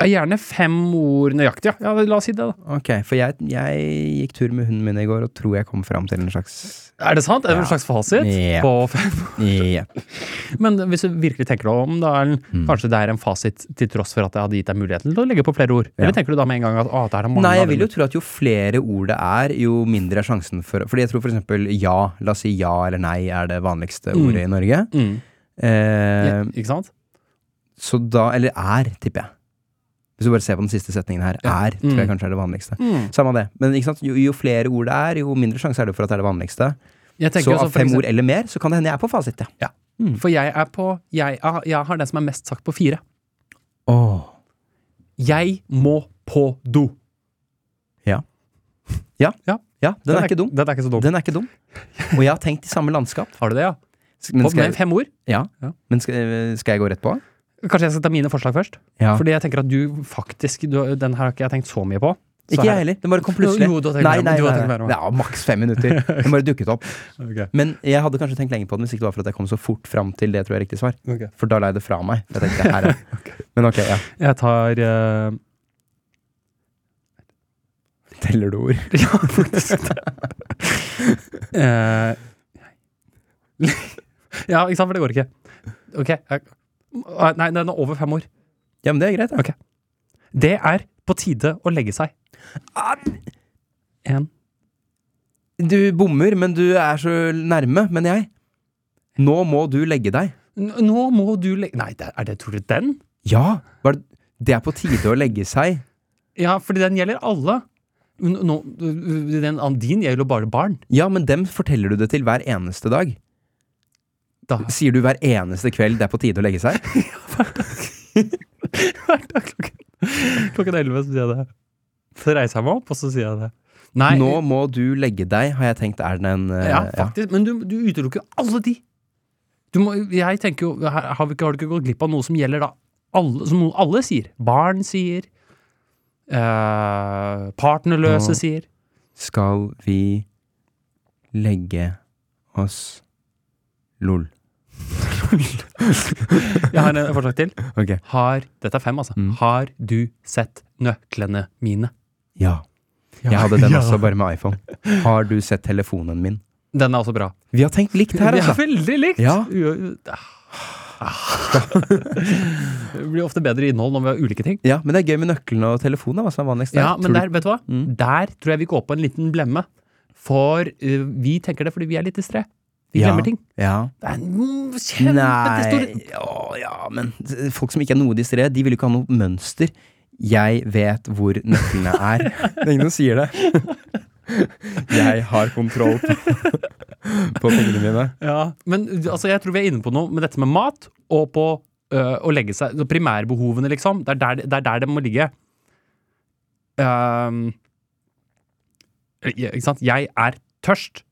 C: Ja, Gjerne fem ord nøyaktig, ja. ja. La oss si det, da.
B: Ok, for jeg, jeg gikk tur med hunden min i går og tror jeg kom fram til en slags
C: Er det sant? En
B: Ja.
C: slags fasit?
B: Ja.
C: På fem?
B: Ja.
C: Men hvis du virkelig tenker deg om, da Erlend,
B: Mm.
C: kanskje det er en fasit til tross for at jeg hadde gitt deg muligheten til å legge på flere ord? Eller
B: Ja.
C: tenker du da med en gang at å, det er mange
B: Nei, jeg vil jo tro at jo flere ord det er, jo mindre er sjansen for Fordi jeg tror for eksempel ja, la oss si ja eller nei er det vanligste
C: Mm.
B: ordet i Norge.
C: mm.
B: Eh,
C: ja, Ikke sant?
B: Så da Eller er, tipper jeg. Hvis du bare ser på den siste setningen her.
C: Ja.
B: Er, tror jeg
C: Mm.
B: kanskje er det vanligste.
C: Mm.
B: Samme det. Men ikke? Jo, jo flere ord det er, jo mindre sjanse er det for at det er det vanligste. Så av fem
C: eksempel-
B: ord eller mer, så kan det hende jeg er på fasit, ja.
C: For jeg er på jeg, jeg, jeg har den som er mest sagt på fire.
B: Oh.
C: Jeg må på do.
B: Ja, den, er ikke dum.
C: Den er ikke så dum.
B: Den er ikke dum. Og jeg har tenkt i samme landskap.
C: Har du det, ja?
B: Men skal,
C: med fem ord?
B: ja.
C: Ja.
B: Men skal, skal jeg gå rett på?
C: Kanskje jeg skal ta mine forslag først?
B: Ja.
C: Fordi jeg tenker at du faktisk du, Den her har ikke jeg tenkt så mye på.
B: Ikke jeg heller. Den bare kom plutselig.
C: Jo, du har tenkt
B: Nei, nei, nei, nei. Ja, maks fem minutter. Den bare dukket opp.
C: okay.
B: Men jeg hadde kanskje tenkt lenge på den hvis ikke det var for at jeg kom så fort fram til det tror jeg er riktig svar.
C: Okay.
B: For da la jeg det fra meg. Jeg tenkte, her er. Men ok, ja.
C: Jeg tar uh...
B: Teller du ord?
C: Ja, faktisk. Eh, ja, ikke sant, for det går ikke. Ok. jeg- Nei, den er over fem år.
B: Ja, men det er greit.
C: Ok. Det er på tide å legge seg.
B: Ja.
C: En.
B: Du bommer, men du er så nærme. Men jeg Nå må du legge deg.
C: N- Nå må du legge Nei, det er- det, tror du den?
B: Ja! Var det, er på tide å legge seg.
C: Ja, fordi den gjelder alle. Nå, den, din gjelder jo bare barn.
B: Ja, men dem forteller du det til hver eneste dag.
C: Da.
B: Sier du hver eneste kveld det er på tide å legge seg?
C: Hver dag klokken, klokken 11 sier jeg det. Så reiser jeg meg opp, og så sier jeg det. Nei,
B: Nå må du legge deg, har jeg tenkt er den en eh,
C: Ja, faktisk. Men du, du utelukker jo alle de. Du må, jeg tenker jo, her har, vi ikke, har du ikke gått glipp av noe som gjelder da alle, som noe alle sier? Barn sier. eh, partnerløse
B: Nå-
C: sier.
B: Skal vi legge oss lol?
C: Jeg har en forslag til.
B: Okay.
C: Har, dette er fem, altså.
B: Mm.
C: Har du sett nøklene mine?
B: Ja. Jeg hadde den også, bare med iPhone. Har du sett telefonen min?
C: Den er også bra.
B: Vi har tenkt likt her,
C: Vi er
B: altså.
C: veldig likt!
B: Ja.
C: Ah. det blir ofte bedre innhold når vi har ulike ting.
B: Ja, Men det er gøy med nøklene og telefonen. Hva som er vanligst der.
C: Ja, men der, vet du hva?
B: Mm.
C: Der tror jeg vi går på en liten blemme. For uh, vi tenker det fordi vi er litt distré. Vi
B: Ja.
C: glemmer ting.
B: Ja.
C: Det er en kjempestor
B: Nei å, Ja, men folk som ikke er noe distré, de vil jo ikke ha noe mønster. Jeg vet hvor nøklene er. Det er ingen som sier det. Jeg har kontroll på, på pengene mine.
C: Ja, men altså, jeg tror vi er inne på noe med dette med mat og på øh, å legge seg Primærbehovene, liksom. Det er der det, er der det må ligge. Um, ikke sant? Jeg er tørst.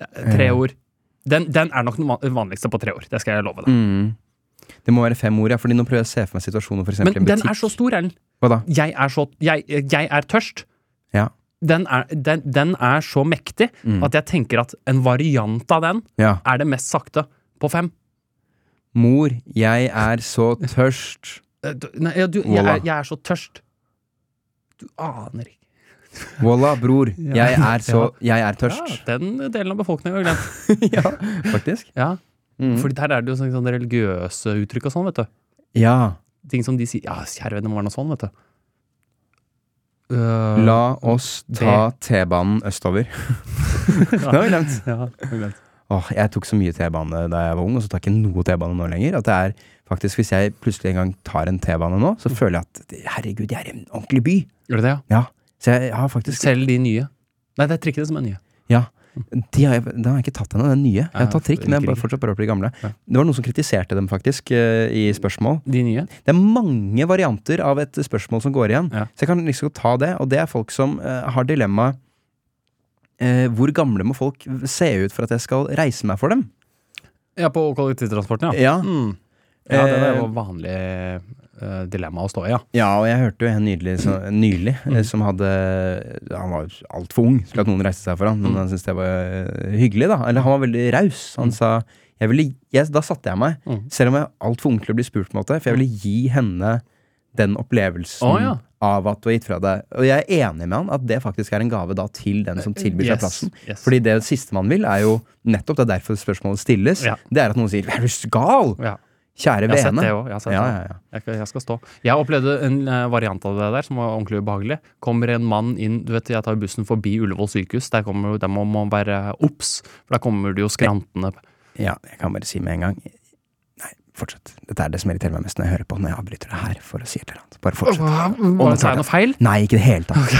C: Tre ord. Den, den er nok den vanligste på tre ord. Det skal jeg love deg.
B: Mm. Det må være fem ord, ja. Fordi nå prøver jeg å se for meg situasjonen for
C: Men
B: eksempel i en
C: den
B: butikk.
C: er så stor, Erlend.
B: Hva da?
C: Jeg er så Jeg, jeg er tørst.
B: Ja.
C: Den er, den, den er så mektig
B: Mm.
C: at jeg tenker at en variant av den
B: ja.
C: er det mest sakte på fem.
B: Mor, jeg er så tørst.
C: Eh, du- Nei, ja, du, jeg, er, jeg er så tørst. Du aner ikke.
B: Voila, bror. Jeg er så Jeg er
C: Ja, den delen av befolkningen har glemt.
B: Ja, faktisk.
C: Ja,
B: Mm.
C: Fordi der er det jo sånne, sånne religiøse uttrykk og sånn, vet du.
B: Ja.
C: Ting som de sier Ja, kjære venn, det må være noe sånn, vet du. Uh,
B: La oss ta T-banen østover. det har vi glemt.
C: Ja, har glemt.
B: Åh, jeg tok så mye T-bane da jeg var ung, og så tar jeg ikke noe T-bane nå lenger. At det er faktisk Hvis jeg plutselig en gang tar en T-bane nå, så føler jeg at herregud, jeg er i en ordentlig by.
C: Gjør det det, ja?
B: Ja. Så jeg har faktisk
C: Selv de nye. Nei, det er trikkene som er nye.
B: Ja. De har jeg, den har jeg ikke tatt ennå, den nye. Jeg har tatt trikk, men jeg bare fortsatt prøver på de gamle. Det var noen som kritiserte dem, faktisk, eh, i spørsmål.
C: De nye?
B: Det er mange varianter av et spørsmål som går igjen.
C: Ja.
B: Så jeg kan liksom ta det, og det er folk som eh, har dilemmaet eh, Hvor gamle må folk se ut for at jeg skal reise meg for dem?
C: Ja, på kollektivtransporten, ja.
B: Ja.
C: Mm. Ja, det er jo vanlig eh, dilemma å stå i, ja.
B: Ja, og jeg hørte jo en nydelig, så, nylig eh,
C: Mm.
B: som hadde Han var altfor ung til at noen reiste seg for ham, men
C: Mm.
B: han syntes det var eh, hyggelig, da. Eller han var veldig raus. Han
C: Mm.
B: sa jeg ville, yes, Da satte jeg meg,
C: Mm.
B: selv om jeg er altfor ung til å bli spurt, på en måte, for jeg ville gi henne den opplevelsen
C: oh, ja.
B: av at du har gitt fra deg Og jeg er enig med han at det faktisk er en gave da til den som tilbyr seg
C: Yes,
B: plassen.
C: yes.
B: Fordi det siste man vil, er jo nettopp det er derfor spørsmålet stilles.
C: Ja.
B: Det er at noen sier 'er du gal'?
C: ja.
B: Kjære
C: Jeg har sett det òg. Jeg,
B: Ja, ja, ja.
C: Jeg, jeg skal stå. Jeg opplevde en eh, variant av det der som var ordentlig ubehagelig. Kommer en mann inn Du vet, jeg tar bussen forbi Ullevål sykehus. Der, kommer, der må man være obs, for der kommer det jo skrantende
B: Ja, jeg kan bare si med en gang fortsett. Dette er det som irriterer meg mest når jeg hører på når jeg avbryter det her for å si et eller annet. Bare fortsett.
C: Hva, Sa jeg noe feil?
B: Nei, ikke i det hele tatt.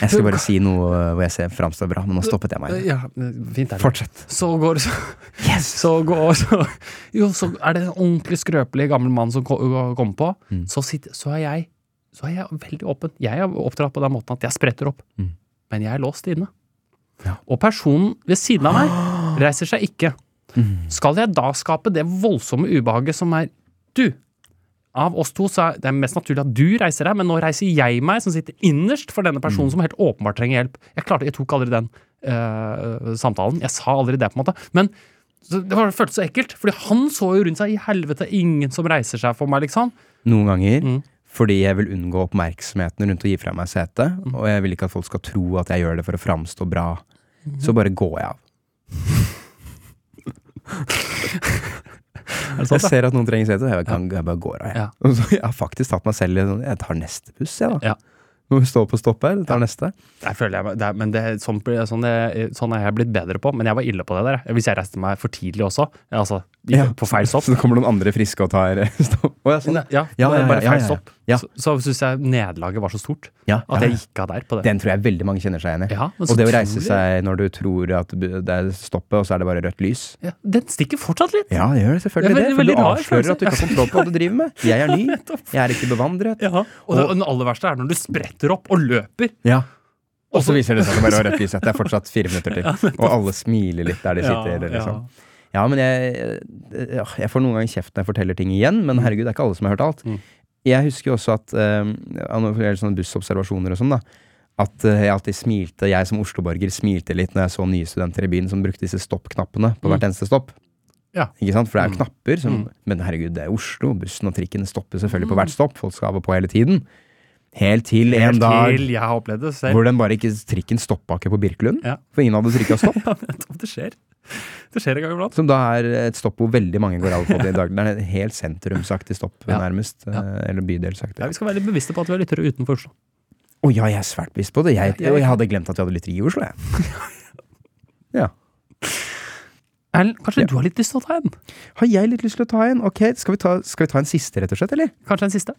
B: Jeg skal bare si noe uh, hvor jeg ser framstår bra, men nå stoppet jeg meg.
C: Ja, fint er det.
B: Fortsett.
C: Så går så,
B: Yes!
C: så går så, Jo, så er det en ordentlig skrøpelig gammel mann som kommer på.
B: Mm.
C: Så, sitter, så er jeg Så er jeg veldig åpen. Jeg er oppdratt på den måten at jeg spretter opp.
B: Mm.
C: Men jeg er låst inne.
B: Ja.
C: Og personen ved siden av meg reiser seg ikke.
B: Mm.
C: Skal jeg da skape det voldsomme ubehaget som er Du, av oss to så er det mest naturlig at du reiser deg, men nå reiser jeg meg, som sitter innerst for denne personen
B: Mm.
C: som helt åpenbart trenger hjelp. Jeg klarte, jeg tok aldri den eh, samtalen. Jeg sa aldri det, på en måte. Men det var, føltes så ekkelt, fordi han så jo rundt seg i helvete ingen som reiser seg for meg, liksom.
B: Noen ganger
C: Mm.
B: fordi jeg vil unngå oppmerksomheten rundt å gi fra meg sete,
C: Mm.
B: og jeg vil ikke at folk skal tro at jeg gjør det for å framstå bra.
C: Mm.
B: Så bare går jeg av. Jeg
C: sant, da?
B: ser at noen trenger sete, og jeg, kan, jeg bare går av. Jeg.
C: Ja.
B: Så, jeg har faktisk tatt meg selv i sånn Jeg tar neste buss, jeg, da.
C: Ja.
B: Må stå på stopp her. Tar neste.
C: Der føler jeg det er, men det, sånn, sånn, det, sånn er jeg blitt bedre på, men jeg var ille på det der. Hvis jeg reiste meg for tidlig også, altså i-
B: Ja.
C: på feil stopp.
B: Så kommer noen andre friske og tar stopp. Oh, ja, sånn.
C: Ja,
B: Ja, ja,
C: bare feil
B: ja, ja.
C: stopp.
B: Ja.
C: Så, så syns jeg nederlaget var så stort
B: Ja,
C: at
B: ja,
C: jeg gikk av der på det.
B: Den tror jeg veldig mange kjenner seg igjen i.
C: Ja,
B: Og det å reise seg når du tror at det er stoppet, og så er det bare rødt lys.
C: ja, Den stikker fortsatt litt.
B: Ja, det gjør det selvfølgelig
C: Det er.
B: For du avslører at du ikke har kontroll på hva du driver med. Jeg er ny. Jeg er ikke bevandret.
C: Ja. Og, det, og den aller verste er når du spretter opp og løper.
B: Ja. Og så viser det seg at det bare var rødt lys. Det er fortsatt fire minutter til. Og alle smiler litt der de sitter. Ja, liksom. Ja, men jeg, jeg får noen ganger kjeft når jeg forteller ting igjen, men herregud, det er ikke alle som har hørt alt.
C: Mm.
B: Jeg husker jo også at uh, sånne bussobservasjoner og sånn, da. At eh, jeg alltid smilte, jeg som Oslo-borger smilte litt når jeg så nye studenter i byen som brukte disse stoppknappene på
C: Mm.
B: hvert eneste stopp.
C: Ja.
B: Ikke sant? For det er jo
C: Mm.
B: knapper som
C: Mm.
B: Men herregud, det er Oslo. Bussen og trikken stopper selvfølgelig på hvert stopp. Folk skal av og på hele tiden. Helt til en
C: Helt
B: dag
C: til jeg har opplevd det selv.
B: hvor den bare ikke Trikken stoppa ikke på Birkelund.
C: Ja.
B: For ingen hadde trykka stopp.
C: Ja, det skjer. Det skjer en gang iblant.
B: Som da er et stopp hvor veldig mange går av på det i dag. Det er et helt sentrumsaktig stopp,
C: Ja.
B: nærmest.
C: Ja.
B: eh, Eller bydelsaktig.
C: Ja, vi skal være litt bevisste på at vi har lyttere utenfor Oslo.
B: Å ja, jeg er svært bevisst på det. Jeg,
C: jeg-
B: jeg hadde glemt at vi hadde lyttere i Oslo, jeg. Ja.
C: Erlend, kanskje
B: Ja.
C: du har litt lyst til å ta en?
B: Har jeg litt lyst til å ta en? Ok, skal vi ta, skal vi ta en siste, rett og slett, eller?
C: Kanskje en siste?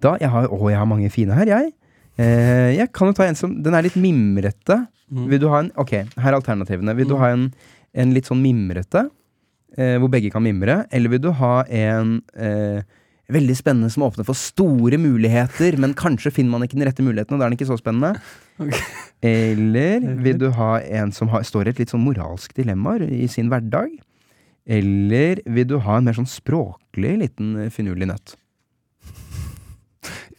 B: Da, jeg har, å, jeg har mange fine her, jeg. Eh, jeg kan jo ta en som Den er litt mimrete.
C: Mm.
B: Vil du ha en Ok, her er alternativene. Vil du ha en, en litt sånn mimrete, eh, hvor begge kan mimre, eller vil du ha en eh, veldig spennende som åpner for store muligheter, men kanskje finner man ikke den rette muligheten, og da er den ikke så spennende?
C: Okay.
B: Eller vil du ha en som har, står i et litt sånn moralsk dilemma i sin hverdag? Eller vil du ha en mer sånn språklig liten eh, finurlig nøtt?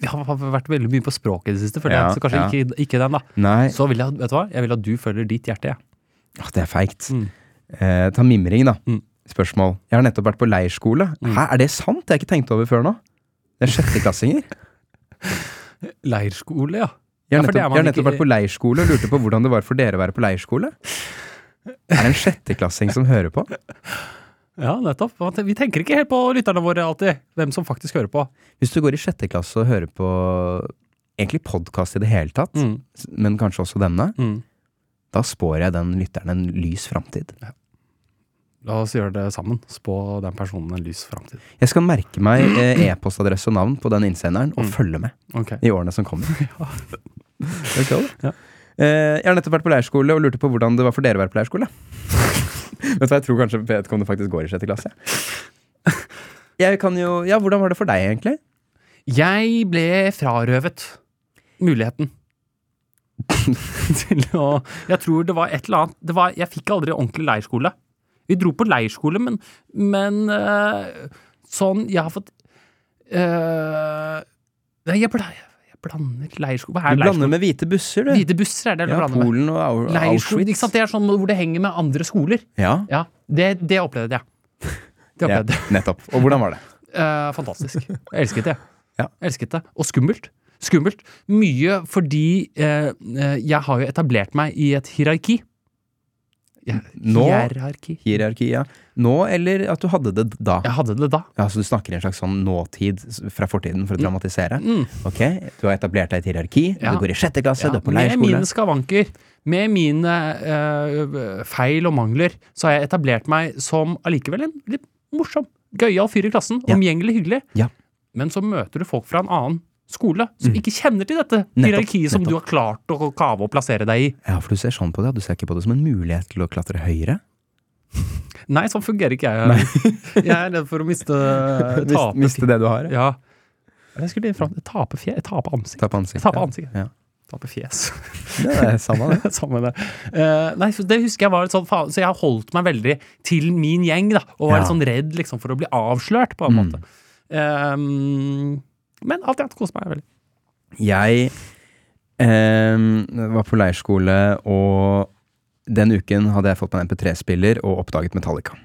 C: Vi har vært veldig mye på språket i det siste, føler
B: Ja,
C: jeg. Så kanskje
B: ja.
C: ikke, ikke den, da.
B: Nei,
C: Så vil jeg, vet du hva? Jeg vil at du følger ditt hjerte, jeg.
B: Ja. det er feigt.
C: Mm.
B: Eh, ta mimring, da.
C: Mm.
B: Spørsmål. Jeg har nettopp vært på leirskole.
C: Mm.
B: Hæ, er det sant? Det har jeg ikke tenkt over før nå. Det er sjetteklassinger.
C: Leirskole, ja.
B: Jeg har nettopp, jeg har nettopp
C: ikke-
B: vært på leirskole og lurte på hvordan det var for dere å være på leirskole. Er det en sjetteklassing som hører på?
C: Ja, nettopp. Vi tenker ikke helt på lytterne våre alltid, hvem som faktisk hører på.
B: Hvis du går i sjette klasse og hører på egentlig podkast i det hele tatt,
C: Mm.
B: men kanskje også denne,
C: Mm.
B: da spår jeg den lytteren en lys framtid.
C: La oss gjøre det sammen. Spå den personen en lys framtid.
B: Jeg skal merke meg eh, e-postadresse og navn på den innsenderen, og
C: Mm.
B: følge med
C: okay.
B: i årene som kommer.
C: Ja.
B: Eh, Jeg har nettopp vært på leirskole og lurte på hvordan det var for dere å være på leirskole. Vet du hva, Jeg tror kanskje vedkommende faktisk går i sjette klasse. Jeg kan jo, ja, Hvordan var det for deg, egentlig?
C: Jeg ble frarøvet muligheten til å Jeg tror det var et eller annet det var, Jeg fikk aldri ordentlig leirskole. Vi dro på leirskole, men, men øh, sånn Jeg har fått øh, Nei, jeg, bla, jeg blander leirskole Hva
B: Du
C: er
B: blander med hvite busser, du.
C: Hvite busser er det jeg
B: ja,
C: blander med.
B: Polen og Au-
C: Leirskole, ikke
B: Auschwitz.
C: sant? Det er sånn hvor det henger med andre skoler.
B: Ja,
C: Ja, Det, det opplevde jeg. Det opplevde jeg.
B: nettopp. Og hvordan var det?
C: Eh, fantastisk. Jeg elsket det.
B: Ja.
C: Elsket det. Og skummelt. Skummelt. Mye fordi eh, eh, jeg har jo etablert meg i et hierarki. Ja,
B: Nå?
C: Hierarki.
B: Hierarki, ja. Nå, eller at du hadde det da?
C: Jeg hadde det da.
B: Ja, Så du snakker i en slags sånn nåtid fra fortiden for å dramatisere?
C: Mm.
B: Ok, Du har etablert deg i et hierarki,
C: Ja.
B: du går i sjette klasse,
C: Ja,
B: du er på
C: med mine skavanker, med mine øh, feil og mangler, så har jeg etablert meg som allikevel en litt morsom, gøyal fyr i klassen.
B: Ja.
C: Omgjengelig hyggelig.
B: Ja.
C: Men så møter du folk fra en annen skole som ikke kjenner til dette
B: Mm. Nettopp,
C: hierarkiet som
B: nettopp.
C: du har klart å kave og plassere deg i.
B: Ja, for du ser sånn på det, du ser ikke på det som en mulighet til å klatre høyere?
C: Nei, sånn fungerer ikke jeg. jeg er redd for å miste tape
B: Miste det du har?
C: Ja. Jeg skulle fram til Tape fjes. tape ansikt.
B: Tape
C: ansikt. Tape ansikt.
B: Ja.
C: Tape fjes.
B: Det er samme det.
C: Samme det. Uh, nei, det husker jeg var et sånt faen, Så jeg holdt meg veldig til min gjeng, da. Og var
B: Ja.
C: litt sånn redd liksom for å bli avslørt, på en
B: Mm.
C: måte. Ehm, men alt i alt koser meg veldig.
B: Jeg ehm, var på leirskole, og den uken hadde jeg fått meg en MP3-spiller og oppdaget Metallica.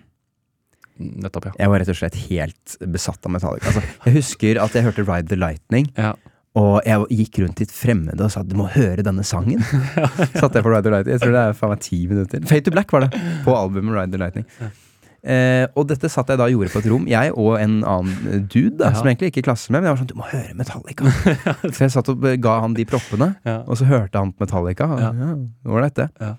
C: Nettopp, ja.
B: Jeg var rett og slett helt besatt av Metallica. Altså, jeg husker at jeg hørte Ride the Lightning,
C: ja.
B: og jeg gikk rundt til fremmede og sa du må høre denne sangen. Satt jeg på Ride the Lightning. Jeg tror det er faen meg ti minutter. Fade to Black var det, på albumet Ride the Lightning. Eh, og dette satt jeg da og gjorde på et rom, jeg og en annen dude, da,
C: Ja.
B: som egentlig ikke i klasse med, men jeg var sånn du må høre Metallica. Så jeg satt og ga han de proppene,
C: Ja.
B: og så hørte han Metallica.
C: Ja.
B: Ja, Ålreit, det.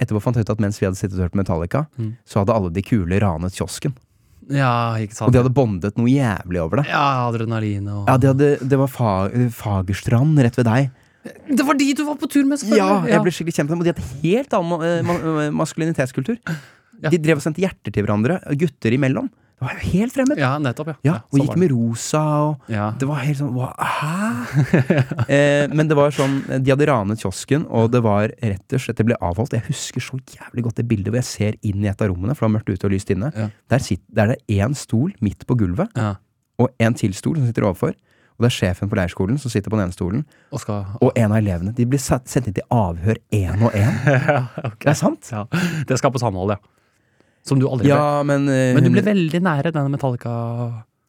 B: Etterpå fant jeg ut at mens vi hadde sittet og hørt Metallica,
C: Mm.
B: så hadde alle de kule ranet kiosken.
C: ja, ikke sant.
B: Og de hadde bondet noe jævlig over det.
C: Ja, adrenalin og
B: Ja, de hadde, Det var fa Fagerstrand rett ved deg.
C: Det var de du var på tur med, selvfølgelig!
B: Ja, jeg ble skikkelig kjent med dem, og de hadde helt annen ma ma- maskulinitetskultur.
C: Ja.
B: De drev og sendte hjerter til hverandre, gutter imellom. Det var jo helt fremmed.
C: ja, nettopp, ja.
B: Ja, og gikk med rosa og
C: ja.
B: Det var helt sånn Hæ? eh, men det var sånn De hadde ranet kiosken, og det var rett og slett Det ble avholdt. Jeg husker så jævlig godt det bildet hvor jeg ser inn i et av rommene, for det var mørkt ute og lyst inne.
C: Ja.
B: Der, sitter, der er det én stol midt på gulvet,
C: ja.
B: og en til stol som sitter overfor. Og det er sjefen på leirskolen som sitter på den ene stolen,
C: Og skal
B: og en av elevene. De blir sendt inn til avhør én og én.
C: ja, ok.
B: Det er sant?
C: Ja. Det skal på samhold, ja. Som du aldri ble.
B: Men uh,
C: Men du
B: hun-
C: ble veldig nære denne Metallica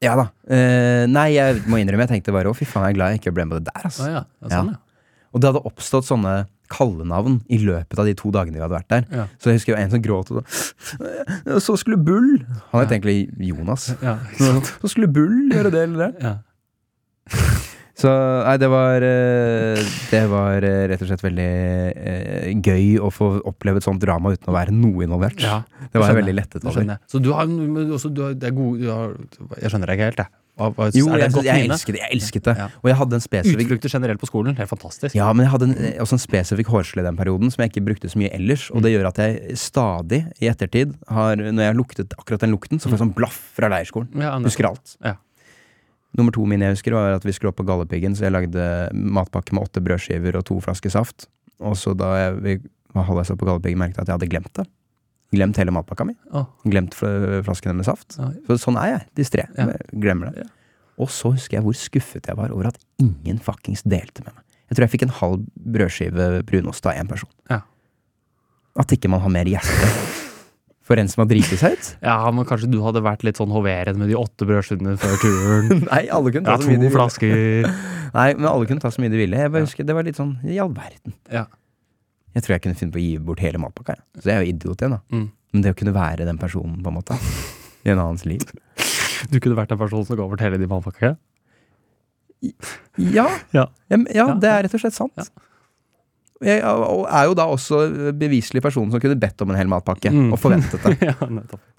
B: Ja da. Uh, nei, jeg må innrømme, jeg tenkte bare å fy faen, jeg er glad jeg ikke ble med det der, altså.
C: Ah, ja. Det sånn, ja.
B: Og det hadde oppstått sånne kallenavn i løpet av de to dagene vi hadde vært der.
C: Ja.
B: Så jeg husker en som gråt og så Så skulle Bull Han het egentlig Jonas.
C: Ja,
B: Så skulle Bull gjøre det eller det. Så nei, det var eh, Det var eh, rett og slett veldig eh, gøy å få oppleve et sånt drama uten å være noe involvert.
C: ja.
B: Det var jeg veldig lettet over.
C: Så du har, også, du har, det er god, du har Jeg skjønner deg ikke helt, jeg.
B: Jo, jeg, jeg, elsket det. Jeg elsket det.
C: Ja.
B: Og jeg hadde en spesifikk
C: Utflukter generelt på skolen, helt fantastisk.
B: Ja, men jeg hadde en, også en spesifikk hårsle i den perioden som jeg ikke brukte så mye ellers. Og det gjør at jeg stadig i ettertid har Når jeg har luktet akkurat den lukten, så får jeg sånn blaff fra leirskolen.
C: Ja.
B: Husker alt.
C: Ja.
B: Nummer to min jeg husker, var at vi skulle opp på Galdhøpiggen, så jeg lagde matpakke med åtte brødskiver og to flasker saft. Og så da jeg vi var halvveis oppe på Galdhøpiggen, merket jeg at jeg hadde glemt det. Glemt hele matpakka mi.
C: Oh.
B: Glemt flaskene med saft.
C: Oh.
B: Så sånn er jeg. Distré.
C: Ja.
B: Glemmer det.
C: Ja.
B: Og så husker jeg hvor skuffet jeg var over at ingen fuckings delte med meg. Jeg tror jeg fikk en halv brødskive brunost av én person.
C: Ja.
B: At ikke man har mer hjerte. For en som har driti seg ut?
C: Ja, men kanskje du hadde vært litt sånn hoverende med de åtte brødskivene før turen.
B: Nei, alle kunne
C: Ja,
B: ta så mye de ville.
C: flasker.
B: Nei, men alle kunne ta så mye de ville. Jeg bare husker Det var litt sånn i all verden.
C: Ja.
B: Jeg tror jeg kunne finne på å gi bort hele matpakka. jeg. Så jeg er jo idiot igjen, da.
C: Mm.
B: Men det å kunne være den personen, på en måte, i en annens liv
C: Du kunne vært en person som ga bort hele de matpakkene?
B: Ja,
C: Ja.
B: ja, ja
C: Ja.
B: det er rett og slett sant. Jeg er jo da også beviselig personen som kunne bedt om en hel matpakke,
C: Mm.
B: og forventet det.
C: ja.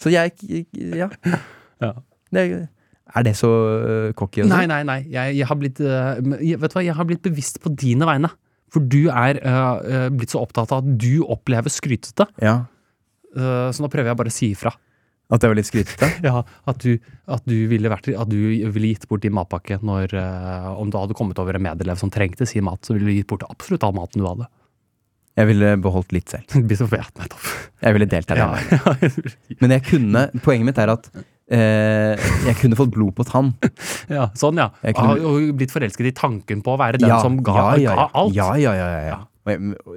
B: Så jeg Ja.
C: Ja.
B: Det, er det så øh, cocky?
C: Nei, nei, nei. Jeg, jeg, har blitt, eh, jeg, vet du hva? jeg har blitt bevisst på dine vegne. For du er eh, blitt så opptatt av at du opplever skrytete.
B: Ja.
C: Uh, så nå prøver jeg bare å si ifra.
B: At det var litt skrytete?
C: Ja, at du, at du ville vært At du ville gitt bort din matpakke når uh, Om du hadde kommet over en medelev som trengte sin mat, så ville du gitt bort absolutt all maten du hadde.
B: Jeg ville beholdt litt selv. Jeg ville delt her.
C: Ja, ja.
B: Men jeg kunne, poenget mitt er at eh, jeg kunne fått blod på tann.
C: ja, sånn, ja.
B: Kunne-
C: Og blitt forelsket i tanken på å være den som ga,
B: ja, ja,
C: ga alt.
B: Ja, ja, ja. ja, ja.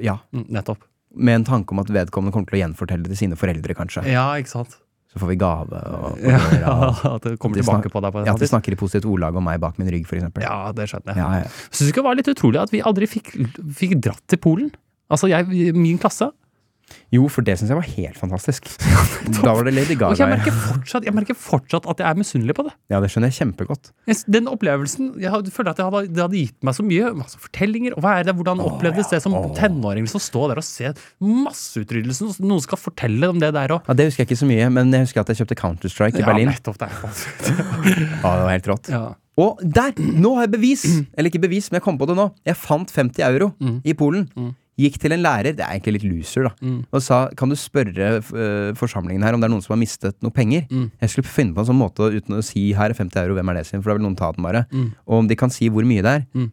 B: Ja.
C: Mm, Nettopp.
B: Med en tanke om at vedkommende kommer til å gjenfortelle det til sine foreldre, kanskje.
C: Ja, ikke sant.
B: Så får vi gave. Og, og,
C: Ja,
B: ja,
C: at det kommer
B: At de
C: tilbake på deg på
B: ja, at de snakker i positivt ordlag om meg bak min rygg, eksempel.
C: Ja, det skjønner jeg.
B: Ja, ja.
C: Syns det var litt utrolig at vi aldri fikk, fikk dratt til Polen? Altså, jeg, min klasse.
B: Jo, for det syns jeg var helt fantastisk. da var det Lady
C: Og jeg
B: Gaga.
C: merker fortsatt, jeg merker fortsatt at jeg er misunnelig på det.
B: Ja, det skjønner jeg kjempegodt.
C: Den opplevelsen Jeg følte føler at det hadde, det hadde gitt meg så mye. Masse fortellinger. Og hva er det, Hvordan opplevdes det som tenåring? Liksom, stå der og se masseutryddelsen. Noen skal fortelle om det der òg.
B: Ja, Det husker jeg ikke så mye, men jeg husker at jeg kjøpte Counter-Strike i
C: Ja,
B: Berlin.
C: nettopp det.
B: Ja, det var helt rått.
C: Ja.
B: Og der! Nå har jeg bevis! Eller ikke bevis, men jeg kom på det nå. Jeg fant 50 euro
C: Mm.
B: i Polen.
C: Mm.
B: Gikk til en lærer, det er egentlig litt loser, da,
C: Mm.
B: og sa kan du spørre uh, forsamlingen her om det er noen som har mistet noe penger.
C: Mm.
B: Jeg skulle finne på en sånn måte uten å si her er 50 euro, hvem er det sin? For da vil noen ta den bare.
C: Mm.
B: Og om de kan si hvor mye det er.
C: Mm.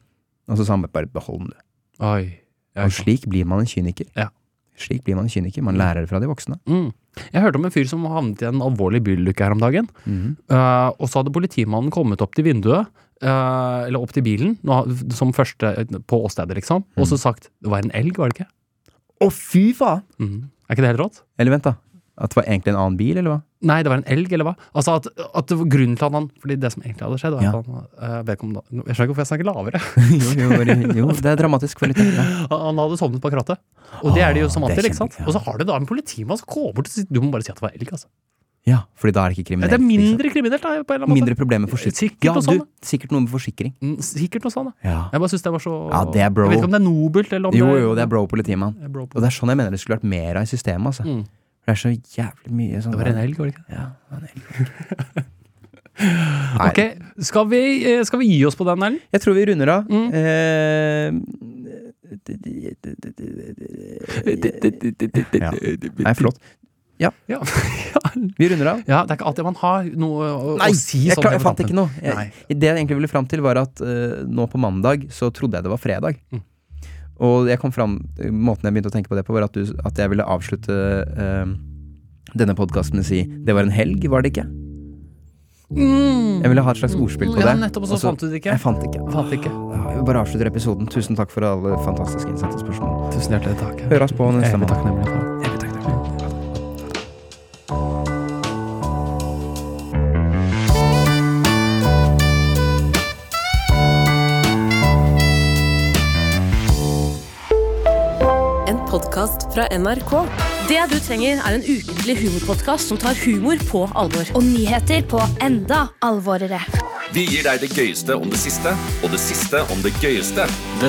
B: Og så sa han bare behold den, du.
C: Oi.
B: Og slik blir man en kyniker.
C: Ja.
B: Slik blir man en kyniker. Man lærer det fra de voksne.
C: Mm. Jeg hørte om en fyr som havnet i en alvorlig bilulykke her om dagen.
B: Mm.
C: Uh, og så hadde politimannen kommet opp til vinduet, uh, eller opp til bilen, som første på åstedet, liksom, og så sagt det var en elg, var det ikke?
B: Å, fy faen!
C: Mm. Er ikke det helt rått?
B: Eller vent, da. At det var egentlig en annen bil, eller hva?
C: Nei, det var en elg, eller hva? Altså at, at det var grunnen til at han Fordi det som egentlig hadde skjedd, var
B: Ja.
C: at han eh, vedkommende Jeg skjønner ikke hvorfor jeg snakker lavere.
B: jo, jo, jo, det er dramatisk for litt.
C: Han hadde sovnet på krattet. Og det er det jo som
B: er
C: alltid, ikke sant?
B: ja.
C: Og så har du da en politimann som går bort og sier Du må bare si at det var elg, altså.
B: ja, fordi da er det ikke kriminelt.
C: Det er mindre kriminelt, da, på en eller annen måte.
B: Mindre problemer med forsikring.
C: Sikkert
B: Ja,
C: noe
B: du, sikkert noe med forsikring.
C: Mm, Sikkert noe sånt.
B: Ja.
C: Jeg bare syns det var så
B: Ja, det er bro.
C: Jeg vet ikke om det er nobelt, eller om
B: Jo,
C: det
B: jo, det er bro politimann.
C: Er
B: Og det er sånn jeg mener det skulle vært mer av i systemet. Altså.
C: Mm.
B: Det er så jævlig mye sånn
C: Det var en elg, var det ikke?
B: Ja, det var en elg.
C: Ok, skal vi, eh, skal vi gi oss på den, Ellen?
B: Jeg tror vi runder av.
C: Mm.
B: Eh, ja. Nei, flott.
C: Ja.
B: Vi runder av.
C: ja, det er ikke alltid man har noe å,
B: Nei,
C: å si
B: jeg,
C: sånn.
B: jeg fant ikke noe. Jeg, det jeg egentlig ville fram til, var at uh, nå på mandag så trodde jeg det var fredag.
C: Mm.
B: Og jeg kom fram, måten jeg begynte å tenke på det på, var at, du, at jeg ville avslutte eh, denne podkasten med å si det var en helg, var det ikke?
C: Mm.
B: Jeg ville ha et slags ordspill på det.
C: ja, nettopp, og så fant du det ikke.
B: Jeg fant ikke.
C: Fant ikke.
B: Ja, bare avslutter episoden. Tusen takk for alle fantastiske innsendte spørsmål.
C: Tusen hjertelig takk.
B: Høres på neste mandag.
D: Podkast fra NRK.
E: Det du trenger, er en ukentlig humorpodkast som tar humor på alvor.
F: Og nyheter på enda alvorere.
G: Vi gir deg det gøyeste om det siste, og det siste om det gøyeste.
H: Det